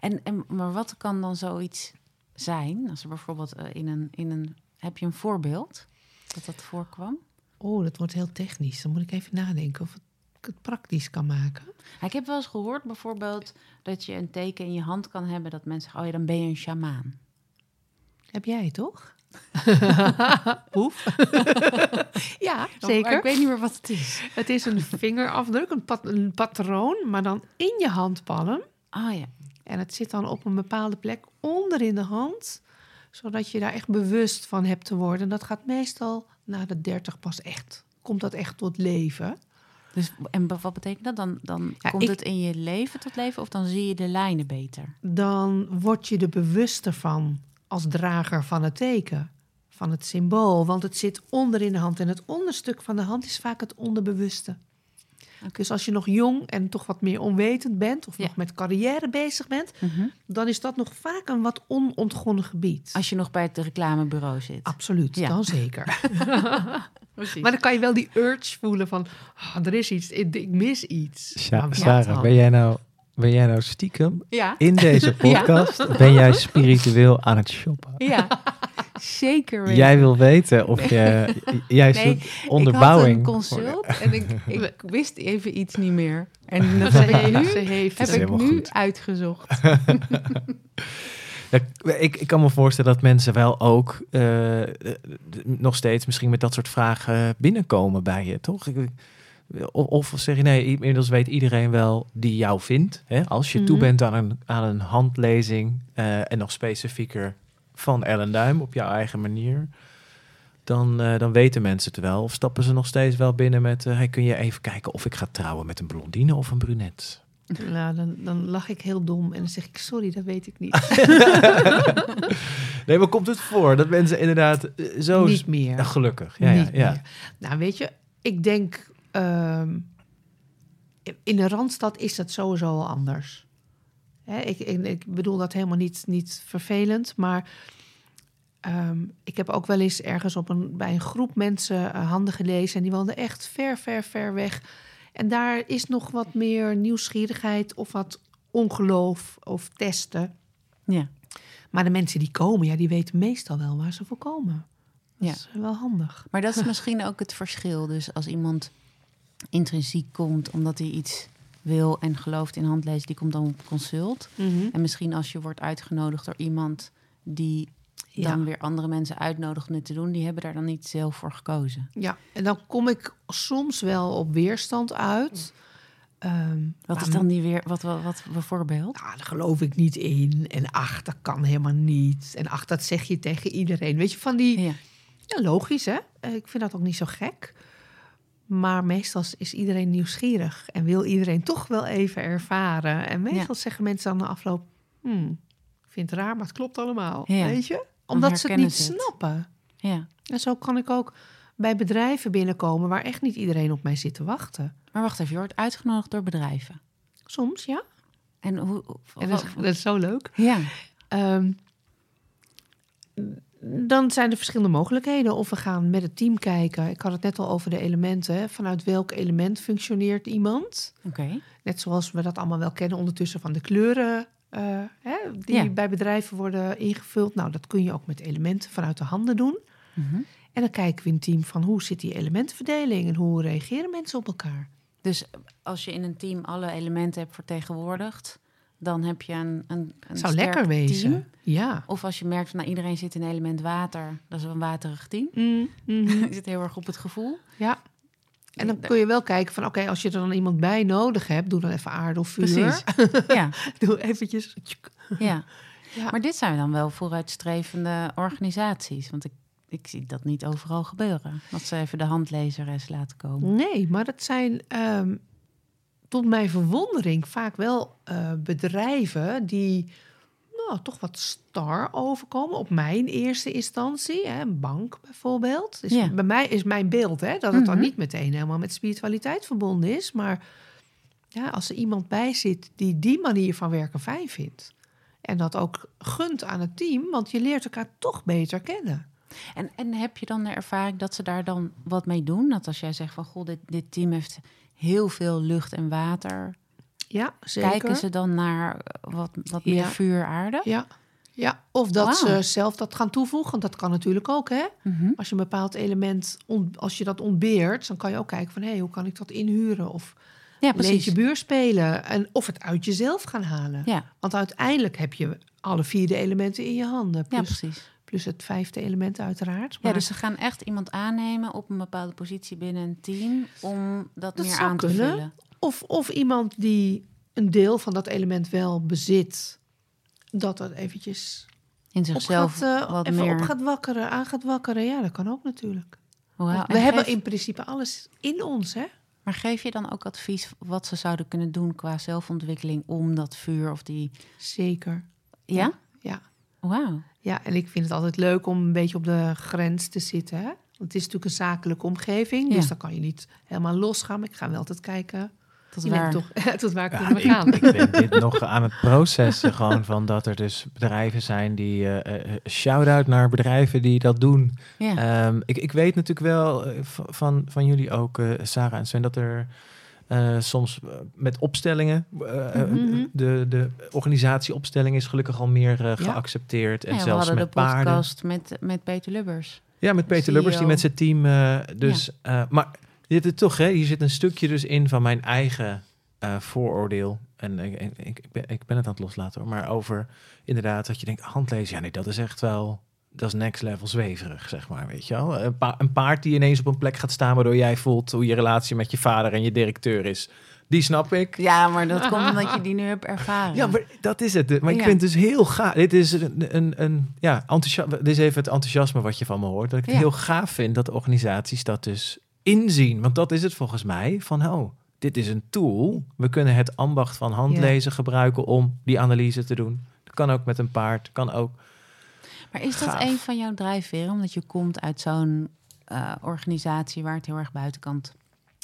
En, en, maar wat kan dan zoiets zijn? Als er bijvoorbeeld eh, in een, in een... Heb je een voorbeeld dat dat voorkwam? Oh, dat wordt heel technisch. Dan moet ik even nadenken of ik het praktisch kan maken. Ik heb wel eens gehoord bijvoorbeeld dat je een teken in je hand kan hebben... dat mensen zeggen, oh ja, dan ben je een sjamaan. Heb jij toch? (laughs) Poef. (laughs) ja, Maar zeker. ik weet niet meer wat het is. Het is een vingerafdruk, een, pat- een patroon, maar dan in je handpalm. Oh ja. En het zit dan op een bepaalde plek onder in de hand, zodat je daar echt bewust van hebt te worden. En dat gaat meestal na de 30 pas echt. Komt dat echt tot leven? Dus, en wat betekent dat? Dan, dan Ja, komt ik- het in je leven tot leven of dan zie je de lijnen beter? Dan word je er bewuster van als drager van het teken, van het symbool. Want het zit onder in de hand. En het onderstuk van de hand is vaak het onderbewuste. Dus als je nog jong en toch wat meer onwetend bent, of Ja. nog met carrière bezig bent, dan is dat nog vaak een wat onontgonnen gebied. Als je nog bij het reclamebureau zit. Absoluut, Ja. dan zeker. (laughs) Precies. Maar dan kan je wel die urge voelen van, ah, er is iets, ik, ik mis iets. Maar wat Sarah, ben jij, nou, ben jij nou stiekem ja, in deze (laughs) podcast? Ben jij spiritueel aan het shoppen? ja. Zeker weten. Jij wil weten of je... Jij Nee, onderbouwing. Ik had een consult en ik, ik wist even iets niet meer. En (laughs) dat Ze heeft, nu, ze heeft heb ik nu goed. uitgezocht. (laughs) Ja, ik, ik kan me voorstellen dat mensen wel ook eh, nog steeds misschien met dat soort vragen binnenkomen bij je, toch? Ik- Of, of zeg je nee, inmiddels weet iedereen wel die jou vindt. Hè? Als je toe Mhm. bent aan een, aan een handlezing eh, en nog specifieker van Ellen Duim op jouw eigen manier, dan, eh, dan weten mensen het wel. Of stappen ze nog steeds wel binnen met, eh, hey, kun je even kijken of ik ga trouwen met een blondine of een brunet? Nou, dan, dan lach ik heel dom en dan zeg ik, sorry, dat weet ik niet. (laughs) Nee, maar komt het voor dat mensen inderdaad eh, zo... niet meer. Ja, gelukkig, ja, ja, Niet ja. meer. Nou, weet je, ik denk... ehm, in de Randstad is dat sowieso al anders. Hè, ik, ik, bedoel dat helemaal niet, niet vervelend, maar... ehm, ik heb ook wel eens ergens op een, bij een groep mensen eh, handen gelezen... en die woonden echt ver, ver, ver weg. En daar is nog wat meer nieuwsgierigheid of wat ongeloof of testen. Ja. Maar de mensen die komen, ja, die weten meestal wel waar ze voor komen. Dat Ja. is wel handig. Maar dat is (laughs) misschien ook het verschil. Dus als iemand intrinsiek komt omdat hij iets wil en gelooft in handlezen, die komt dan op consult. En misschien als je wordt uitgenodigd door iemand die Ja. dan weer andere mensen uitnodigt om dit te doen, die hebben daar dan niet zelf voor gekozen. Ja, en dan kom ik soms wel op weerstand uit. Ehm, Wat is dan die weer, wat, wat, wat bijvoorbeeld? Nou, daar geloof ik niet in. En ach, dat kan helemaal niet. En ach, dat zeg je tegen iedereen. Weet je, van die... Ja. Ja, logisch, hè? Ik vind dat ook niet zo gek. Maar meestal is iedereen nieuwsgierig. En wil iedereen toch wel even ervaren. En meestal zeggen mensen dan na afloop... Hmm, ik vind het raar, maar het klopt allemaal. Ja. Weet je? Omdat ze het niet het. snappen. ja. En zo kan ik ook bij bedrijven binnenkomen... waar echt niet iedereen op mij zit te wachten. Maar wacht even, je wordt uitgenodigd door bedrijven. Soms, ja. En hoe... En dat, is, dat is zo leuk. ja. Ehm, dan zijn er verschillende mogelijkheden. Of we gaan met het team kijken. Ik had het net al over de elementen. Vanuit welk element functioneert iemand? Oké. Net zoals we dat allemaal wel kennen ondertussen van de kleuren. eh, hè, die Ja. bij bedrijven worden ingevuld. Nou, dat kun je ook met elementen vanuit de handen doen. Mhm. En dan kijken we in het team van hoe zit die elementenverdeling en hoe reageren mensen op elkaar. Dus als je in een team alle elementen hebt vertegenwoordigd, dan heb je een, een, een Zou sterk lekker wezen. team. Ja. Of als je merkt van nou, iedereen zit in element water, dat is een waterig team. Mm, mhm. (laughs) Zit heel erg op het gevoel. Ja. En dan kun je wel kijken van, oké, als je er dan iemand bij nodig hebt, doe dan even aarde of vuur. Precies. (laughs) Ja, Doe eventjes. ja. (laughs) Ja. Maar dit zijn dan wel vooruitstrevende organisaties. Want ik, ik zie dat niet overal gebeuren. Dat ze even de handlezeres laten komen. Nee, maar dat zijn ehm, tot mijn verwondering vaak wel eh, bedrijven die nou, toch wat star overkomen. Op mijn eerste instantie, hè, een bank bijvoorbeeld. Dus Ja. Bij mij is mijn beeld hè, dat het dan Mhm. niet meteen helemaal met spiritualiteit verbonden is. Maar ja, als er iemand bij zit die die manier van werken fijn vindt. En dat ook gunt aan het team, want je leert elkaar toch beter kennen. En, en heb je dan de ervaring dat ze daar dan wat mee doen? Dat als jij zegt van goh, dit, dit team heeft heel veel lucht en water. Ja, zeker. Kijken ze dan naar wat, wat meer Ja. vuur, aarde? Ja. ja, of dat ze zelf dat gaan toevoegen. Dat kan natuurlijk ook, hè? Mhm. Als je een bepaald element, als je dat ontbeert... dan kan je ook kijken van, hé, hoe kan ik dat inhuren? Of Ja, leed precies. je buur spelen. En, of het uit jezelf gaan halen. Ja, Want uiteindelijk heb je alle vier de elementen in je handen. ja, precies. Plus het vijfde element uiteraard. Ja, Maar dus ze gaan echt iemand aannemen op een bepaalde positie binnen een team om dat, Dat meer aan te kunnen. vullen. of, of iemand die een deel van dat element wel bezit, dat dat eventjes In op zichzelf gaat, eh, wat even meer. op gaat wakkeren, aan gaat wakkeren. Ja, dat kan ook natuurlijk. En we hebben geef- in principe alles in ons, hè? Maar geef je dan ook advies wat ze zouden kunnen doen qua zelfontwikkeling om dat vuur of die. Zeker. Ja? Ja. Wauw. Ja, en ik vind het altijd leuk om een beetje op de grens te zitten. Hè? Want het is natuurlijk een zakelijke omgeving, Ja. dus dan kan je niet helemaal losgaan. Maar ik ga wel altijd kijken Tot waar. toch, (laughs) tot waar Ja, kunnen we ik, gaan. ik ben dit nog aan het processen gewoon van dat er dus bedrijven zijn die... eh, eh, shout-out naar bedrijven die dat doen. Ja. Ehm, ik, ik weet natuurlijk wel eh, van, van jullie ook, eh, Sarah en Sven, dat er eh, soms eh, met opstellingen, Mhm. de, de organisatieopstelling is gelukkig al meer Ja. geaccepteerd. En Ja, we zelfs hadden met de paarden. podcast met, met Peter Lubbers. Ja, met Peter Lubbers, die CEO. met zijn team. dus, eh, maar dit is toch, hè, hier zit een stukje dus in van mijn eigen vooroordeel. En ik, ik, ik, ben, ik ben het aan het loslaten hoor. Maar over inderdaad dat je denkt, handlezen, ja nee, dat is echt wel, dat is next level zweverig, zeg maar, weet je wel. Een, pa- een paard die ineens op een plek gaat staan waardoor jij voelt hoe je relatie met je vader en je directeur is. Die snap ik. Ja, maar dat komt omdat je die nu hebt ervaren. Ja, maar dat is het. Maar ik Ja. vind het dus heel gaaf. Dit is een, een, een ja, enthousiasme. Dit is even het enthousiasme wat je van me hoort. Dat ik het Ja. heel gaaf vind dat organisaties dat dus inzien. Want dat is het volgens mij. Van, oh, dit is een tool. We kunnen het ambacht van handlezen gebruiken om die analyse te doen. Dat kan ook met een paard. Kan ook. Maar is dat Gaaf. een van jouw drijfveren? Omdat je komt uit zo'n eh, organisatie waar het heel erg buitenkant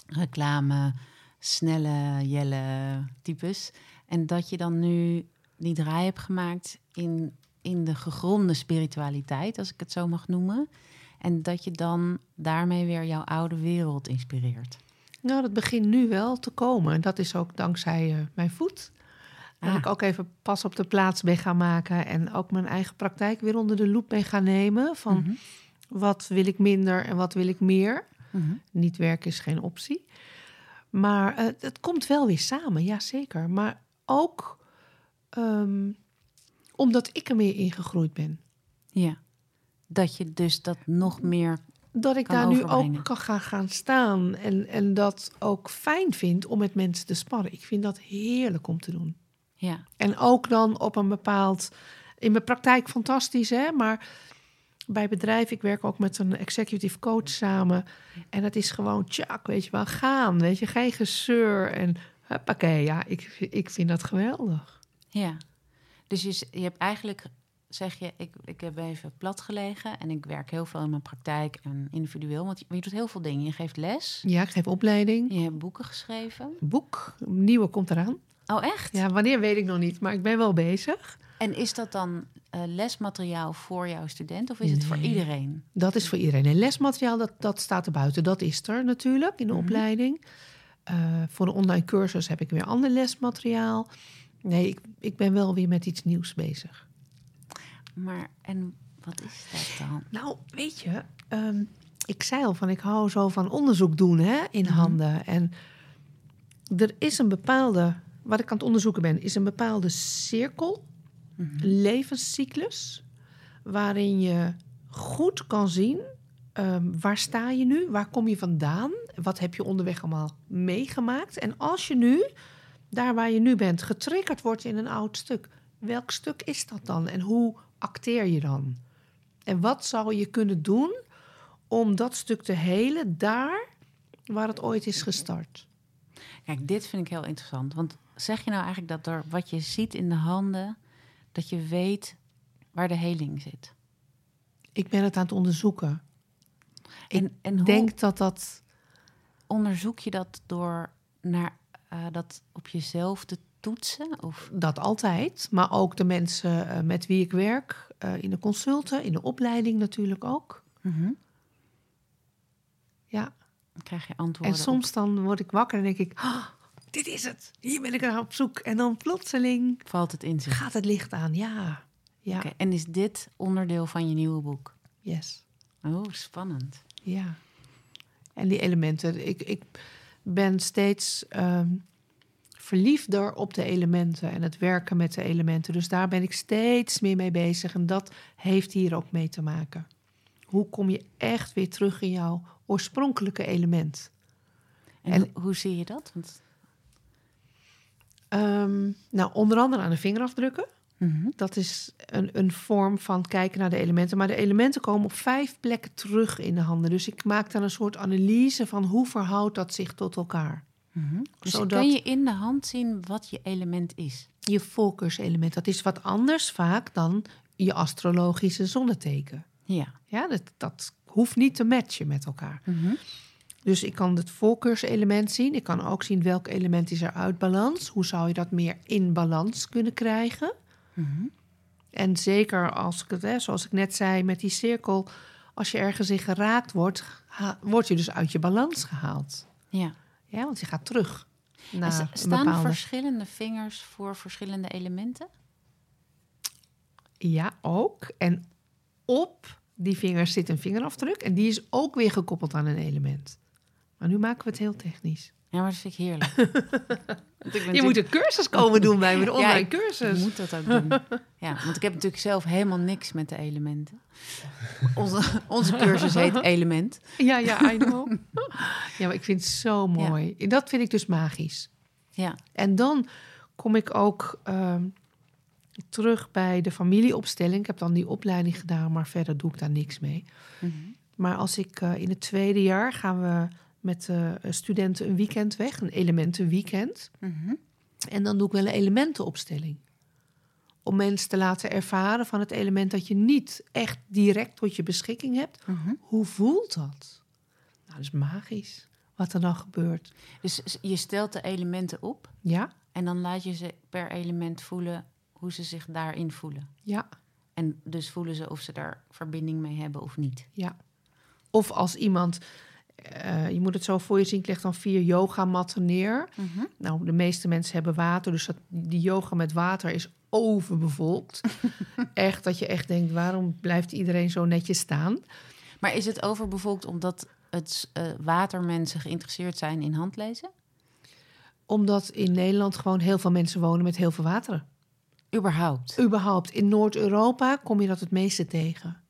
reclame, snelle, jelle types. En dat je dan nu die draai hebt gemaakt in, in de gegronde spiritualiteit, als ik het zo mag noemen. En dat je dan daarmee weer jouw oude wereld inspireert. Nou, dat begint nu wel te komen. En dat is ook dankzij eh, mijn voet. Dat Ah. ik ook even pas op de plaats ben gaan maken. En ook mijn eigen praktijk weer onder de loep ben gaan nemen. Van Mhm. wat wil ik minder en wat wil ik meer. Mhm. Niet werken is geen optie. Maar eh, het komt wel weer samen, ja zeker. Maar ook ehm, omdat ik er meer ingegroeid ben. Ja. Dat je dus dat nog meer. Dat ik daar nu ook kan gaan, gaan staan. En, en dat ook fijn vind om met mensen te sparren. Ik vind dat heerlijk om te doen. Ja. En ook dan op een bepaald... In mijn praktijk fantastisch, hè? Maar bij bedrijf, ik werk ook met een executive coach samen. En dat is gewoon, tjak, weet je wel, gaan. Weet je, geen gezeur. En huppakee, ja, ik, ik vind dat geweldig. Ja. Dus je, je hebt eigenlijk, zeg je, ik, ik heb even plat gelegen en ik werk heel veel in mijn praktijk en individueel. Want je, je doet heel veel dingen. Je geeft les, Ja, ik geef opleiding. je hebt boeken geschreven. Boek, een nieuwe komt eraan. Oh, echt? Ja, wanneer weet ik nog niet, maar ik ben wel bezig. En is dat dan eh, lesmateriaal voor jouw student of is het voor iedereen? Dat is voor iedereen. En lesmateriaal, dat, dat staat er buiten. Dat is er natuurlijk in de Mhm. opleiding. Eh, voor de online cursus heb ik weer ander lesmateriaal. Nee, ik, ik ben wel weer met iets nieuws bezig. Maar, en wat is dat dan? Nou, weet je, ehm, ik zei al van ik hou zo van onderzoek doen hè, in Mhm. handen. En er is een bepaalde, wat ik aan het onderzoeken ben, is een bepaalde cirkel, Mhm. levenscyclus, waarin je goed kan zien ehm, waar sta je nu, waar kom je vandaan, wat heb je onderweg allemaal meegemaakt. En als je nu, daar waar je nu bent, getriggerd wordt in een oud stuk, welk stuk is dat dan en hoe acteer je dan? En wat zou je kunnen doen om dat stuk te helen daar waar het ooit is gestart? Kijk, dit vind ik heel interessant. Want zeg je nou eigenlijk dat door wat je ziet in de handen, dat je weet waar de heling zit? Ik ben het aan het onderzoeken. Ik En, hoe denk dat dat. onderzoek je dat door naar eh, dat op jezelf te toetsen? Of Dat altijd, maar ook de mensen eh, met wie ik werk, eh, in de consulten, in de opleiding natuurlijk ook. Mhm. Ja. dan krijg je antwoorden. En soms dan word ik wakker en denk ik, "Ah, dit is het, hier ben ik naar op zoek. En dan plotseling valt het inzicht. gaat het licht aan, ja. Ja, En is dit onderdeel van je nieuwe boek? yes. Oh, spannend. Ja. En die elementen. Ik, ik ben steeds ehm, verliefder op de elementen en het werken met de elementen. Dus daar ben ik steeds meer mee bezig. En dat heeft hier ook mee te maken. Hoe kom je echt weer terug in jouw oorspronkelijke element? En, En- hoe, hoe zie je dat? Want, Ehm, nou, onder andere aan de vingerafdrukken. Mhm. Dat is een, een vorm van kijken naar de elementen. Maar de elementen komen op vijf plekken terug in de handen. Dus ik maak dan een soort analyse van hoe verhoudt dat zich tot elkaar. Mhm. Dus Zodat- kun je in de hand zien wat je element is? Je voorkeurselement, dat is wat anders vaak dan je astrologische zonneteken. Ja. Ja, dat, dat hoeft niet te matchen met elkaar. Mhm. Dus ik kan het voorkeurselement zien. Ik kan ook zien welk element is er uit balans. Hoe zou je dat meer in balans kunnen krijgen? Mhm. En zeker als ik het, hè, zoals ik net zei met die cirkel, als je ergens in geraakt wordt, ha- word je dus uit je balans gehaald. Ja. Ja, want je gaat terug En naar een staan bepaalde. verschillende vingers voor verschillende elementen? Ja, ook. En op die vingers zit een vingerafdruk en die is ook weer gekoppeld aan een element. Maar nu maken we het heel technisch. Ja, maar dat vind ik heerlijk. (laughs) Ik Je moet een cursus komen doen bij me, een (laughs) Ja, online ik- cursus. Ik moet dat ook doen. Ja, want ik heb natuurlijk zelf helemaal niks met de elementen. Onze, onze cursus heet (laughs) Element. Ja, ja, I know. ja, maar ik vind het zo mooi. Dat vind ik dus magisch. Ja. En dan kom ik ook ehm, terug bij de familieopstelling. Ik heb dan die opleiding gedaan, maar verder doe ik daar niks mee. Mhm. Maar als ik eh, in het tweede jaar gaan we met eh, studenten een weekend weg, een elementenweekend. Mhm. En dan doe ik wel een elementenopstelling. Om mensen te laten ervaren van het element dat je niet echt direct tot je beschikking hebt. Mhm. Hoe voelt dat? Nou, dat is magisch. Wat er dan gebeurt. Dus je stelt de elementen op Ja, en dan laat je ze per element voelen hoe ze zich daarin voelen. ja, En dus voelen ze of ze daar verbinding mee hebben of niet. ja. Of als iemand, eh, je moet het zo voor je zien, ik leg dan vier yogamatten neer. Mhm. Nou, de meeste mensen hebben water, dus dat, die yoga met water is overbevolkt. (laughs) echt dat je echt denkt, waarom blijft iedereen zo netjes staan? Maar is het overbevolkt omdat het eh, watermensen geïnteresseerd zijn in handlezen? Omdat in Nederland gewoon heel veel mensen wonen met heel veel wateren. Überhaupt. Überhaupt, in Noord-Europa kom je dat het meeste tegen.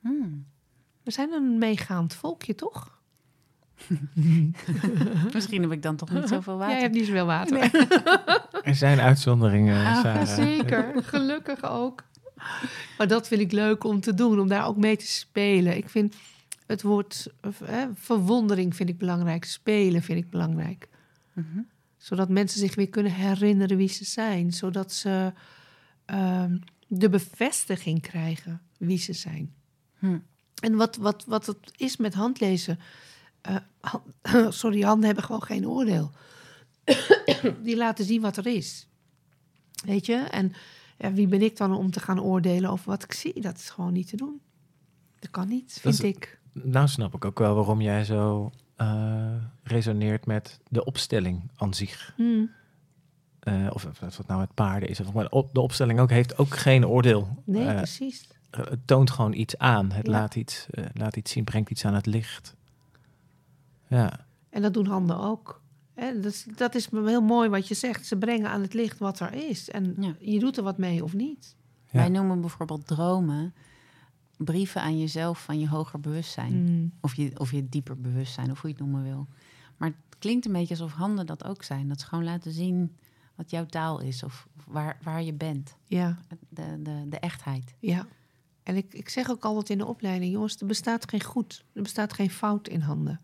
Hmm. We zijn een meegaand volkje, toch? (laughs) Misschien heb ik dan toch niet (laughs) zoveel water. Jij hebt niet zoveel water. (laughs) Er zijn uitzonderingen, Ah, Sarah. Zeker, gelukkig ook. Maar dat vind ik leuk om te doen, om daar ook mee te spelen. Ik vind het woord eh, verwondering vind ik belangrijk, spelen vind ik belangrijk. Mhm. Zodat mensen zich weer kunnen herinneren wie ze zijn. Zodat ze ehm, de bevestiging krijgen wie ze zijn. Hm. En wat, wat, wat het is met handlezen. Han- (laughs) sorry, handen hebben gewoon geen oordeel. (coughs) Die laten zien wat er is. Weet je? En ja, wie ben ik dan om te gaan oordelen over wat ik zie? Dat is gewoon niet te doen. Dat kan niet, vind is- ik. Nou snap ik ook wel waarom jij zo eh, resoneert met de opstelling aan zich. Hmm. Eh, of of wat nou met paarden is. Of, maar de op- de opstelling ook, heeft ook geen oordeel. Nee, precies. het toont gewoon iets aan. Het Ja. laat, iets, laat iets zien, brengt iets aan het licht. Ja, En dat doen handen ook. Hè, dat, is, dat is heel mooi wat je zegt. Ze brengen aan het licht wat er is. En Ja. je doet er wat mee of niet. Ja. Wij noemen bijvoorbeeld dromen brieven aan jezelf van je hoger bewustzijn. Hmm. Of, je, of je dieper bewustzijn, of hoe je het noemen wil. Maar het klinkt een beetje alsof handen dat ook zijn. Dat ze gewoon laten zien wat jouw taal is of waar, waar je bent. Ja, De, de, de echtheid. ja. En ik, ik zeg ook altijd in de opleiding... jongens, er bestaat geen goed, er bestaat geen fout in handen.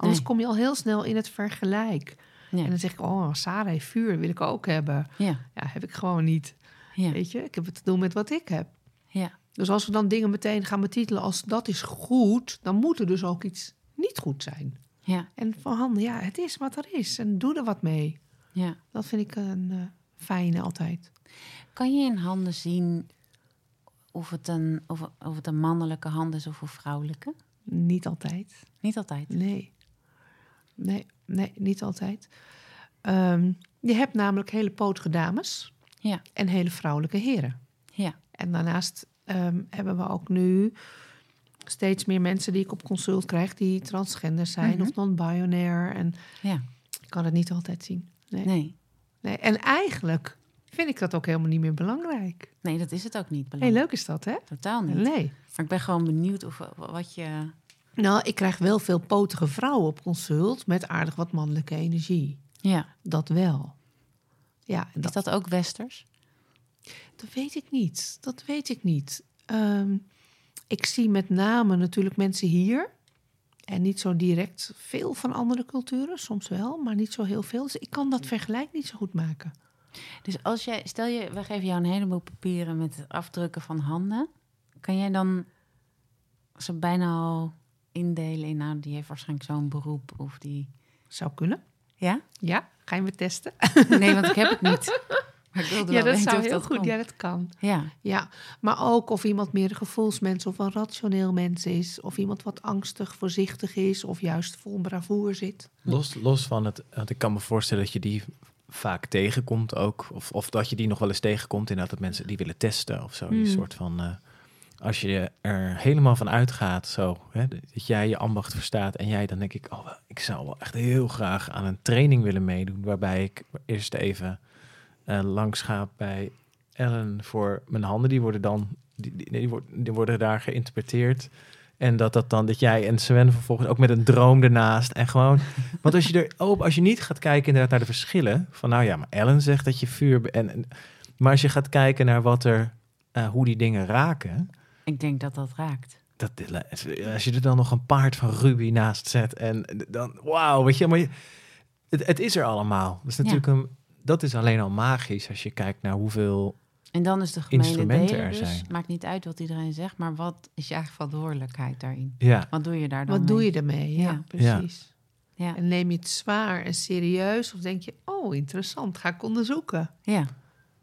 Anders Nee. kom je al heel snel in het vergelijk. Ja. En dan zeg ik, oh, Sarah heeft vuur, wil ik ook hebben. Ja, Ja, heb ik gewoon niet. ja, Weet je, ik heb het te doen met wat ik heb. ja. Dus als we dan dingen meteen gaan betitelen als dat is goed... dan moet er dus ook iets niet goed zijn. ja, En van handen, ja, het is wat er is. En doe er wat mee. ja. Dat vind ik een eh, fijne altijd. Kan je in handen zien of het, een, of, of het een mannelijke hand is of een vrouwelijke? Niet altijd. Niet altijd. Nee. Nee, nee, niet altijd. Ehm, je hebt namelijk hele potige dames Ja, en hele vrouwelijke heren. ja. En daarnaast ehm, hebben we ook nu steeds meer mensen die ik op consult krijg... die transgender zijn Mhm. of non-binair. En ja. ik kan het niet altijd zien. Nee. Nee. Nee, en eigenlijk vind ik dat ook helemaal niet meer belangrijk. Nee, dat is het ook niet. Heel belangrijk. leuk is dat, hè? Totaal niet. Nee. Maar ik ben gewoon benieuwd of, wat je... Nou, ik krijg wel veel potige vrouwen op consult met aardig wat mannelijke energie. Ja. Dat wel. Ja, en Is dat, ook westers? dat weet ik niet. Dat weet ik niet. Ehm, ik zie met name natuurlijk mensen hier. En niet zo direct veel van andere culturen. Soms wel, maar niet zo heel veel. Dus ik kan dat vergelijk niet zo goed maken. Dus als jij, stel je, we geven jou een heleboel papieren met afdrukken van handen. Kan jij dan ze bijna al indelen in, nou, die heeft waarschijnlijk zo'n beroep of die... Zou kunnen. Ja? Ja, ga je me testen? Nee, want ik heb het niet. (laughs) Maar ik wilde Ja, wel dat weten zou of heel dat goed. Ja, dat kan. Ja. Ja, maar ook of iemand meer een gevoelsmens of een rationeel mens is. Of iemand wat angstig, voorzichtig is. Of juist vol bravoer zit. Los, los van het, want ik kan me voorstellen dat je die vaak tegenkomt ook. Of, of dat je die nog wel eens tegenkomt. Inderdaad, dat mensen die willen testen of zo. Die Mm. soort van, eh, als je er helemaal van uitgaat, zo, hè, dat jij je ambacht verstaat. En jij, dan denk ik, oh, ik zou wel echt heel graag aan een training willen meedoen. Waarbij ik eerst even eh, langs ga bij Ellen voor mijn handen. Die worden dan, die, die, die, worden, die worden daar geïnterpreteerd. En dat dat dan, dat jij en Sven vervolgens ook met een droom ernaast. En gewoon, (laughs) want als je er op, als je niet gaat kijken inderdaad naar de verschillen. Van nou ja, maar Ellen zegt dat je vuur. en, maar als je gaat kijken naar wat er, eh, hoe die dingen raken. Ik denk dat dat raakt. Dat, als je er dan nog een paard van Ruby naast zet. En dan, wauw, weet je, maar je, het, het is er allemaal. Dat is natuurlijk een, dat is alleen al magisch als je kijkt naar hoeveel. En dan is de Instrumenten er dus, zijn. maakt niet uit wat iedereen zegt, maar wat is je eigen verantwoordelijkheid daarin? Ja, Wat doe je daar dan Wat doe je ermee? Ja, Ja. precies. Ja, En neem je het zwaar en serieus? Of denk je, oh, interessant, ga ik onderzoeken. ja. ja.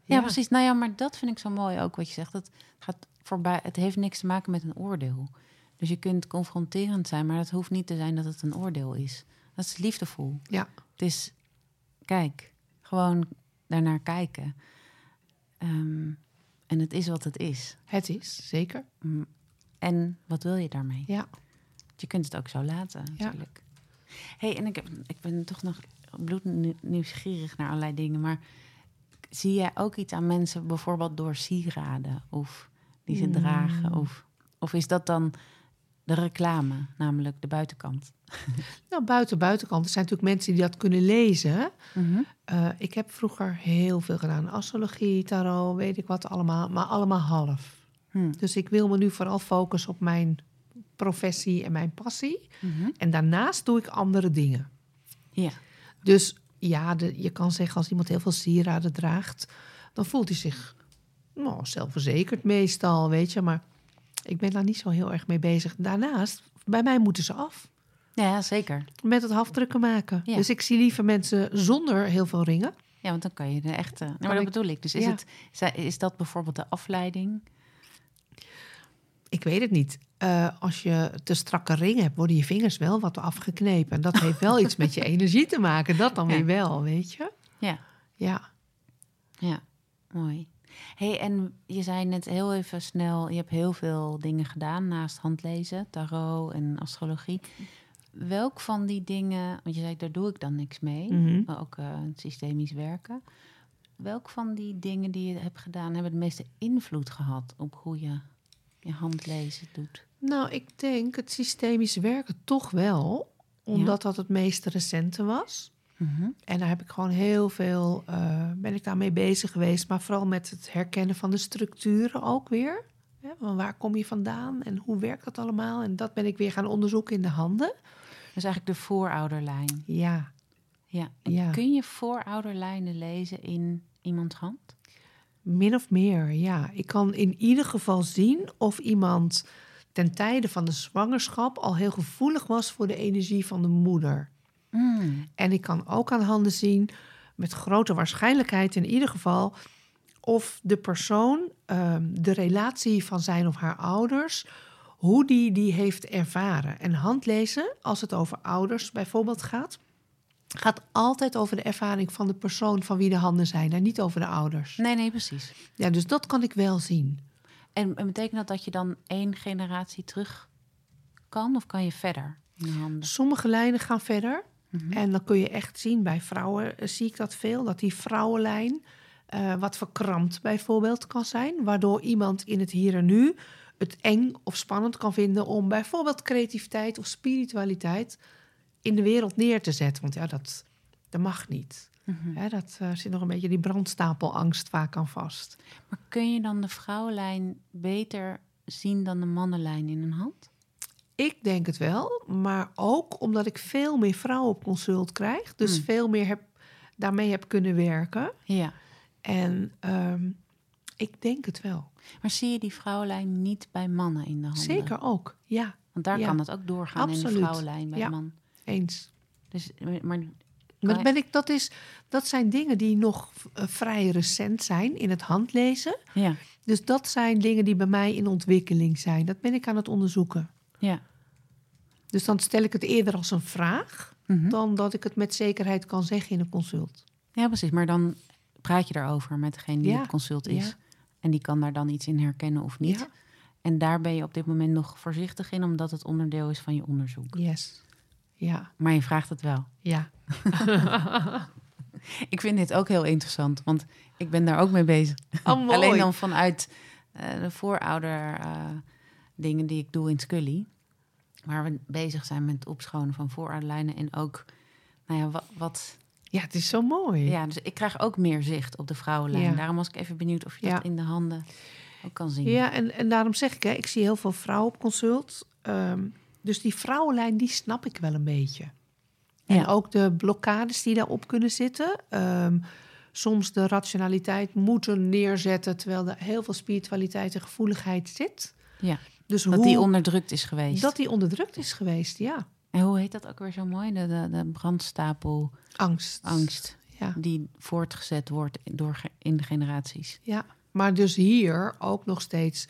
Ja. precies. Nou ja, maar dat vind ik zo mooi ook wat je zegt. Het gaat voorbij. Het heeft niks te maken met een oordeel. Dus je kunt confronterend zijn, maar dat hoeft niet te zijn dat het een oordeel is. Dat is liefdevol. Ja. Het is, kijk, gewoon daarnaar kijken. Ehm, en het is wat het is. Het is, zeker. Mm, En wat wil je daarmee? Ja. Je kunt het ook zo laten, Ja. natuurlijk. hey, en ik, heb, ik ben toch nog bloednieuwsgierig naar allerlei dingen. Maar zie jij ook iets aan mensen, bijvoorbeeld door sieraden of die ze Mm. dragen? Of, of is dat dan de reclame, namelijk de buitenkant? (laughs) Nou, buiten buitenkant. Er zijn natuurlijk mensen die dat kunnen lezen. Mhm. Eh, ik heb vroeger heel veel gedaan. Astrologie, tarot, weet ik wat allemaal. Maar allemaal half. Hm. Dus ik wil me nu vooral focussen op mijn professie en mijn passie. Mhm. En daarnaast doe ik andere dingen. Ja. Dus ja, de, je kan zeggen als iemand heel veel sieraden draagt, dan voelt hij zich nou, zelfverzekerd meestal, weet je. Maar ik ben daar niet zo heel erg mee bezig. Daarnaast, bij mij moeten ze af ja, zeker. met het afdrukken maken. Ja. Dus ik zie liever mensen zonder heel veel ringen. Ja, want dan kan je de echte... Nou, maar ik- dat bedoel ik. Dus is, Ja. het, is- dat bijvoorbeeld de afleiding? Ik weet het niet. Eh, als je te strakke ring hebt, worden je vingers wel wat afgeknepen. En dat heeft wel iets met je (laughs) energie te maken. Dat dan Ja. weer wel, weet je. Ja. Ja. Ja, mooi. Hey, en je zei net heel even snel, je hebt heel veel dingen gedaan naast handlezen, tarot en astrologie. Welk van die dingen, want je zei, daar doe ik dan niks mee, Mhm. maar ook eh, systemisch werken. Welk van die dingen die je hebt gedaan, hebben de meeste invloed gehad op hoe je je handlezen doet? Nou, ik denk het systemisch werken toch wel. Omdat dat het meest recente was. Mhm. En daar heb ik gewoon heel veel, eh, ben ik daarmee bezig geweest. Maar vooral met het herkennen van de structuren ook weer. Hè, van waar kom je vandaan en hoe werkt dat allemaal? En dat ben ik weer gaan onderzoeken in de handen. Dus eigenlijk de voorouderlijn. Ja, Ja. ja. Kun je voorouderlijnen lezen in iemands hand? min of meer, ja. Ik kan in ieder geval zien of iemand ten tijde van de zwangerschap al heel gevoelig was voor de energie van de moeder. Mm. En ik kan ook aan handen zien, met grote waarschijnlijkheid in ieder geval, of de persoon ehm, de relatie van zijn of haar ouders, hoe die die heeft ervaren. En handlezen, als het over ouders bijvoorbeeld gaat, gaat altijd over de ervaring van de persoon van wie de handen zijn en niet over de ouders. Nee, nee, precies. Ja, dus dat kan ik wel zien. En, en betekent dat dat je dan één generatie terug kan of kan je verder? Sommige lijnen gaan verder. Mhm. En dan kun je echt zien, bij vrouwen eh, zie ik dat veel, dat die vrouwenlijn eh, wat verkrampt bijvoorbeeld kan zijn. Waardoor iemand in het hier en nu het eng of spannend kan vinden om bijvoorbeeld creativiteit of spiritualiteit in de wereld neer te zetten. Want ja, dat, dat mag niet. Hè, dat eh, zit nog een beetje die brandstapelangst vaak aan vast. Maar kun je dan de vrouwenlijn beter zien dan de mannenlijn in een hand? Ik denk het wel, maar ook omdat ik veel meer vrouwen op consult krijg. Dus Hmm. veel meer heb, daarmee heb kunnen werken. Ja. En ehm, ik denk het wel. Maar zie je die vrouwenlijn niet bij mannen in de handen? Zeker ook, ja, Want daar Ja. kan het ook doorgaan in de Absoluut. vrouwenlijn bij Ja. man. eens. Dus, maar Maar je- ben ik, dat, is, dat zijn dingen die nog eh, vrij recent zijn in het handlezen. ja, Dus dat zijn dingen die bij mij in ontwikkeling zijn. Dat ben ik aan het onderzoeken. Ja. Dus dan stel ik het eerder als een vraag... Mhm. dan dat ik het met zekerheid kan zeggen in een consult. Ja, precies. Maar dan praat je daarover met degene die Ja, op consult is. ja. En die kan daar dan iets in herkennen of niet. Ja. En daar ben je op dit moment nog voorzichtig in, omdat het onderdeel is van je onderzoek. Yes. Ja, Maar je vraagt het wel. ja. (laughs) Ik vind dit ook heel interessant, want ik ben daar ook mee bezig. Oh, (laughs) mooi. Alleen dan vanuit eh, de voorouder eh, dingen die ik doe in Scully. Waar we bezig zijn met het opschonen van voorouderlijnen. En ook, nou ja, wat... wat Ja, het is zo mooi. ja, dus ik krijg ook meer zicht op de vrouwenlijn. Ja. Daarom was ik even benieuwd of je Ja. dat in de handen ook kan zien. Ja, en, en daarom zeg ik, hè, ik zie heel veel vrouwen op consult. Ehm, dus die vrouwenlijn, die snap ik wel een beetje. En ook de blokkades die daarop kunnen zitten. Ehm, soms de rationaliteit moeten neerzetten... terwijl er heel veel spiritualiteit en gevoeligheid zit. Ja, Dus dat hoe, die onderdrukt is geweest. dat die onderdrukt is geweest, ja. En hoe heet dat ook weer zo mooi? De, de, de brandstapel Angst. angst Ja. die voortgezet wordt door in de generaties. Ja, maar dus hier ook nog steeds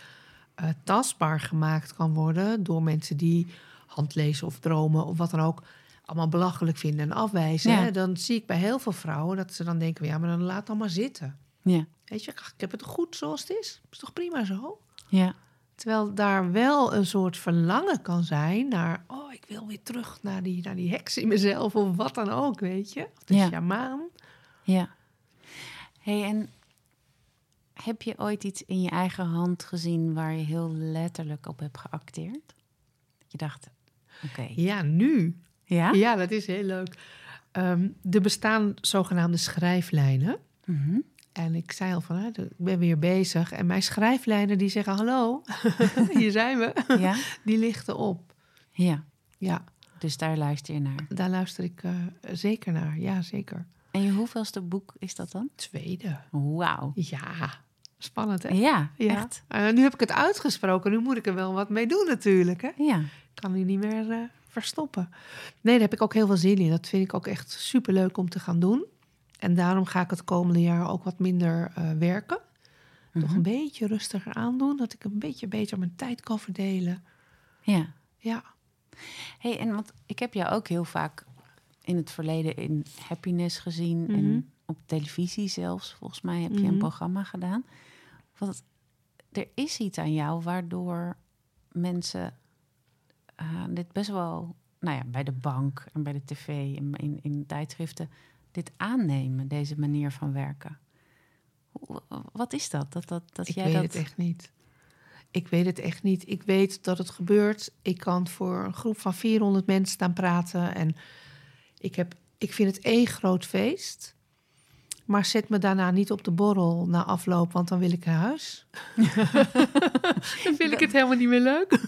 eh, tastbaar gemaakt kan worden door mensen die handlezen of dromen of wat dan ook allemaal belachelijk vinden en afwijzen. Ja. Hè? Dan zie ik bij heel veel vrouwen dat ze dan denken, ja, maar dan laat dan maar zitten. Ja, Weet je, ik heb het goed zoals het is. Is toch prima zo? ja, Terwijl daar wel een soort verlangen kan zijn naar, oh, ik wil weer terug naar die, naar die heks in mezelf of wat dan ook, weet je? Of de Ja. sjamaan. ja. hey, en heb je ooit iets in je eigen hand gezien waar je heel letterlijk op hebt geacteerd? Dat je dacht, oké. Ja, nu. Ja? Ja, dat is heel leuk. Ehm, er bestaan zogenaamde schrijflijnen. Mhm. En ik zei al van, hè, ik ben weer bezig. En mijn schrijflijnen die zeggen, hallo, (laughs) hier zijn we. (laughs) Ja? Die lichten op. Ja, Ja, dus daar luister je naar. daar luister ik eh, zeker naar. Ja, zeker. En je hoeveelste boek is dat dan? Tweede. Wauw. Ja, spannend hè? Ja, Ja. echt. Nu heb ik het uitgesproken. Nu moet ik er wel wat mee doen natuurlijk. Hè? Ja. Ik kan die niet meer eh, verstoppen. Nee, daar heb ik ook heel veel zin in. Dat vind ik ook echt superleuk om te gaan doen. En daarom ga ik het komende jaar ook wat minder eh, werken. Toch Mhm. een beetje rustiger aandoen. Dat ik een beetje beter mijn tijd kan verdelen. Ja. Ja, hey, en want ik heb jou ook heel vaak in het verleden in Happiness gezien. Mhm. En op televisie zelfs. Volgens mij heb je een Mhm. programma gedaan. Want er is iets aan jou waardoor mensen eh, dit best wel... Nou ja, bij de bank en bij de tv en in, in tijdschriften... dit aannemen, deze manier van werken. Wat is dat? dat, dat, dat ik jij weet dat... het echt niet. Ik weet het echt niet. Ik weet dat het gebeurt. Ik kan voor een groep van 400 mensen staan praten. En ik, heb, ik vind het één groot feest. Maar zet me daarna niet op de borrel na afloop, want dan wil ik naar huis. (laughs) dan vind ik het helemaal niet meer leuk.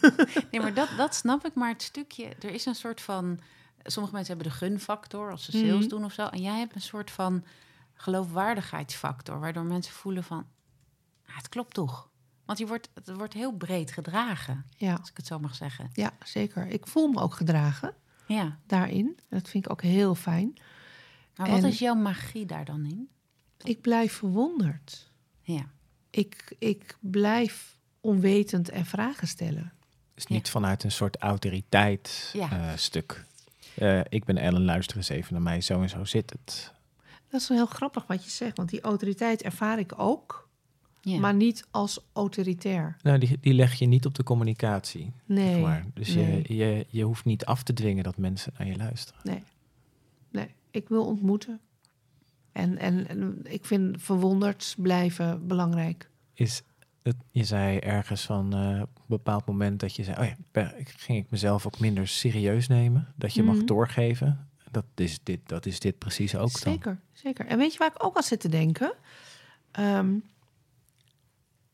Nee, maar dat, dat snap ik. Maar het stukje, er is een soort van. Sommige mensen hebben de gunfactor als ze sales Mhm. doen of zo. En jij hebt een soort van geloofwaardigheidsfactor, waardoor mensen voelen van. "Ah, het klopt toch? Want je wordt, het wordt heel breed gedragen, Ja, als ik het zo mag zeggen. ja, zeker. Ik voel me ook gedragen Ja. daarin. Dat vind ik ook heel fijn. Maar wat En- is jouw magie daar dan in? Ik blijf verwonderd. Ja. Ik, ik blijf onwetend en vragen stellen. Dus niet vanuit een soort autoriteit Ja. eh, stuk. Eh, ik ben Ellen, luister eens even naar mij. Zo en zo zit het. Dat is wel heel grappig wat je zegt, want die autoriteit ervaar ik ook, ja. maar niet als autoritair. Nou, die, die leg je niet op de communicatie. Nee. zeg maar. Dus nee. je, je, je hoeft niet af te dwingen dat mensen naar je luisteren. Nee. nee. Ik wil ontmoeten. En, en, en ik vind verwonderd blijven belangrijk. Is het, je zei ergens van eh, op een bepaald moment dat je zei, oh ja, ging ik mezelf ook minder serieus nemen. Dat je mag Mhm. doorgeven. Dat is dit, dat is dit precies ook dan. Zeker, zeker. En weet je waar ik ook aan zit te denken? Ehm,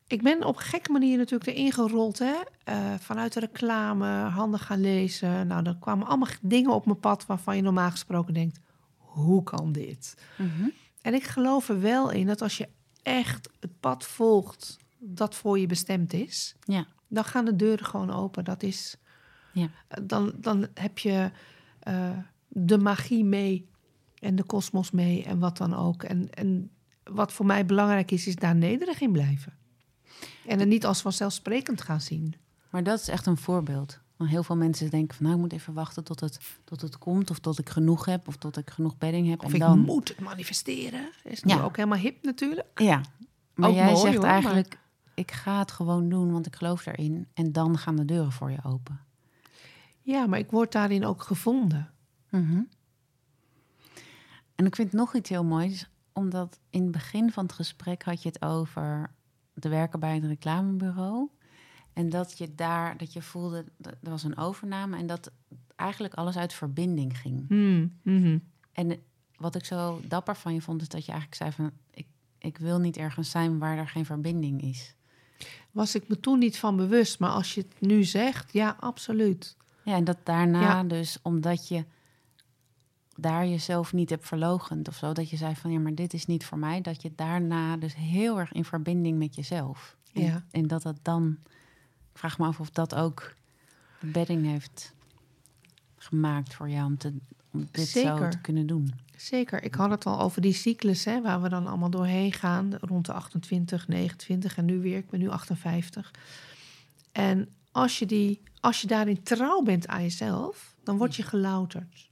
ik ben op een gekke manier natuurlijk erin gerold. Hè? Eh, vanuit de reclame, handen gaan lezen. Nou, dan kwamen allemaal dingen op mijn pad waarvan je normaal gesproken denkt... hoe kan dit? Mhm. En ik geloof er wel in dat als je echt het pad volgt dat voor je bestemd is... Ja. dan gaan de deuren gewoon open. Dat is... Ja. Dan, dan heb je eh, de magie mee en de kosmos mee en wat dan ook. En, en wat voor mij belangrijk is, is daar nederig in blijven. En het niet als vanzelfsprekend gaan zien. Maar dat is echt een voorbeeld. Want heel veel mensen denken van, nou, ik moet even wachten tot het, tot het komt... of tot ik genoeg heb, of tot ik genoeg bedding heb. Of en ik dan... moet het manifesteren. Is nu Ja. ook helemaal hip natuurlijk. Ja, maar Ook jij mooi, zegt hoor, eigenlijk... ik ga het gewoon doen, want ik geloof erin. En dan gaan de deuren voor je open. Ja, maar ik word daarin ook gevonden. Mhm. En ik vind nog iets heel moois, omdat in het begin van het gesprek had je het over te werken bij een reclamebureau. En dat je daar, dat je voelde, dat er was een overname en dat eigenlijk alles uit verbinding ging. Hmm, mhm. En wat ik zo dapper van je vond, is dat je eigenlijk zei van, ik, ik wil niet ergens zijn waar er geen verbinding is. Was ik me toen niet van bewust, maar als je het nu zegt, ja, absoluut. Ja, en dat daarna Ja. dus, omdat je daar jezelf niet hebt verlogend of zo, dat je zei van ja, maar dit is niet voor mij, dat je daarna dus heel erg in verbinding met jezelf. En, Ja. en dat het dan, ik vraag me af of dat ook bedding heeft gemaakt voor jou om, te, om dit Zeker. te kunnen doen. Zeker. Ik had het al over die cyclus hè, waar we dan allemaal doorheen gaan. Rond de 28, 29 en nu weer. Ik ben nu 58. En als je, die, als je daarin trouw bent aan jezelf, dan word je gelouterd.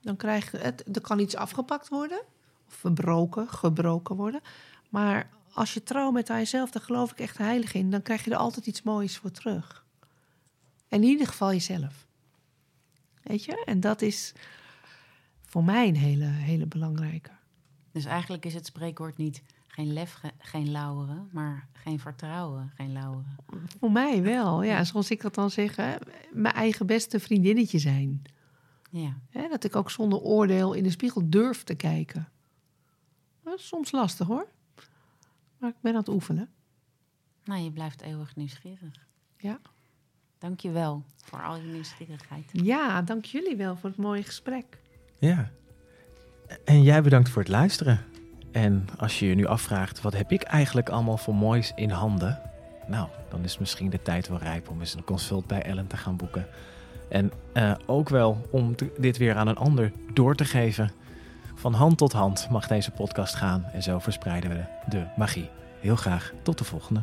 Dan krijg je het, er kan iets afgepakt worden. Of verbroken, gebroken worden. Maar als je trouw bent aan jezelf, daar geloof ik echt heilig in. Dan krijg je er altijd iets moois voor terug. En in ieder geval jezelf. Weet je? En dat is voor mij een hele, hele belangrijke. Dus eigenlijk is het spreekwoord niet geen lef, ge- geen lauweren, maar geen vertrouwen, geen lauweren. Voor mij wel, ja. Zoals ik dat dan zeg, hè, mijn eigen beste vriendinnetje zijn. Ja, Hè, dat ik ook zonder oordeel in de spiegel durf te kijken. Dat is soms lastig hoor. Maar ik ben aan het oefenen. nou je blijft eeuwig nieuwsgierig. Ja. Dank je wel voor al je nieuwsgierigheid. Ja, dank jullie wel voor het mooie gesprek. Ja. En jij bedankt voor het luisteren. En als je je nu afvraagt, wat heb ik eigenlijk allemaal voor moois in handen? Nou, dan is misschien de tijd wel rijp om eens een consult bij Ellen te gaan boeken. En eh, ook wel om dit weer aan een ander door te geven. Van hand tot hand mag deze podcast gaan en zo verspreiden we de magie. Heel graag tot de volgende.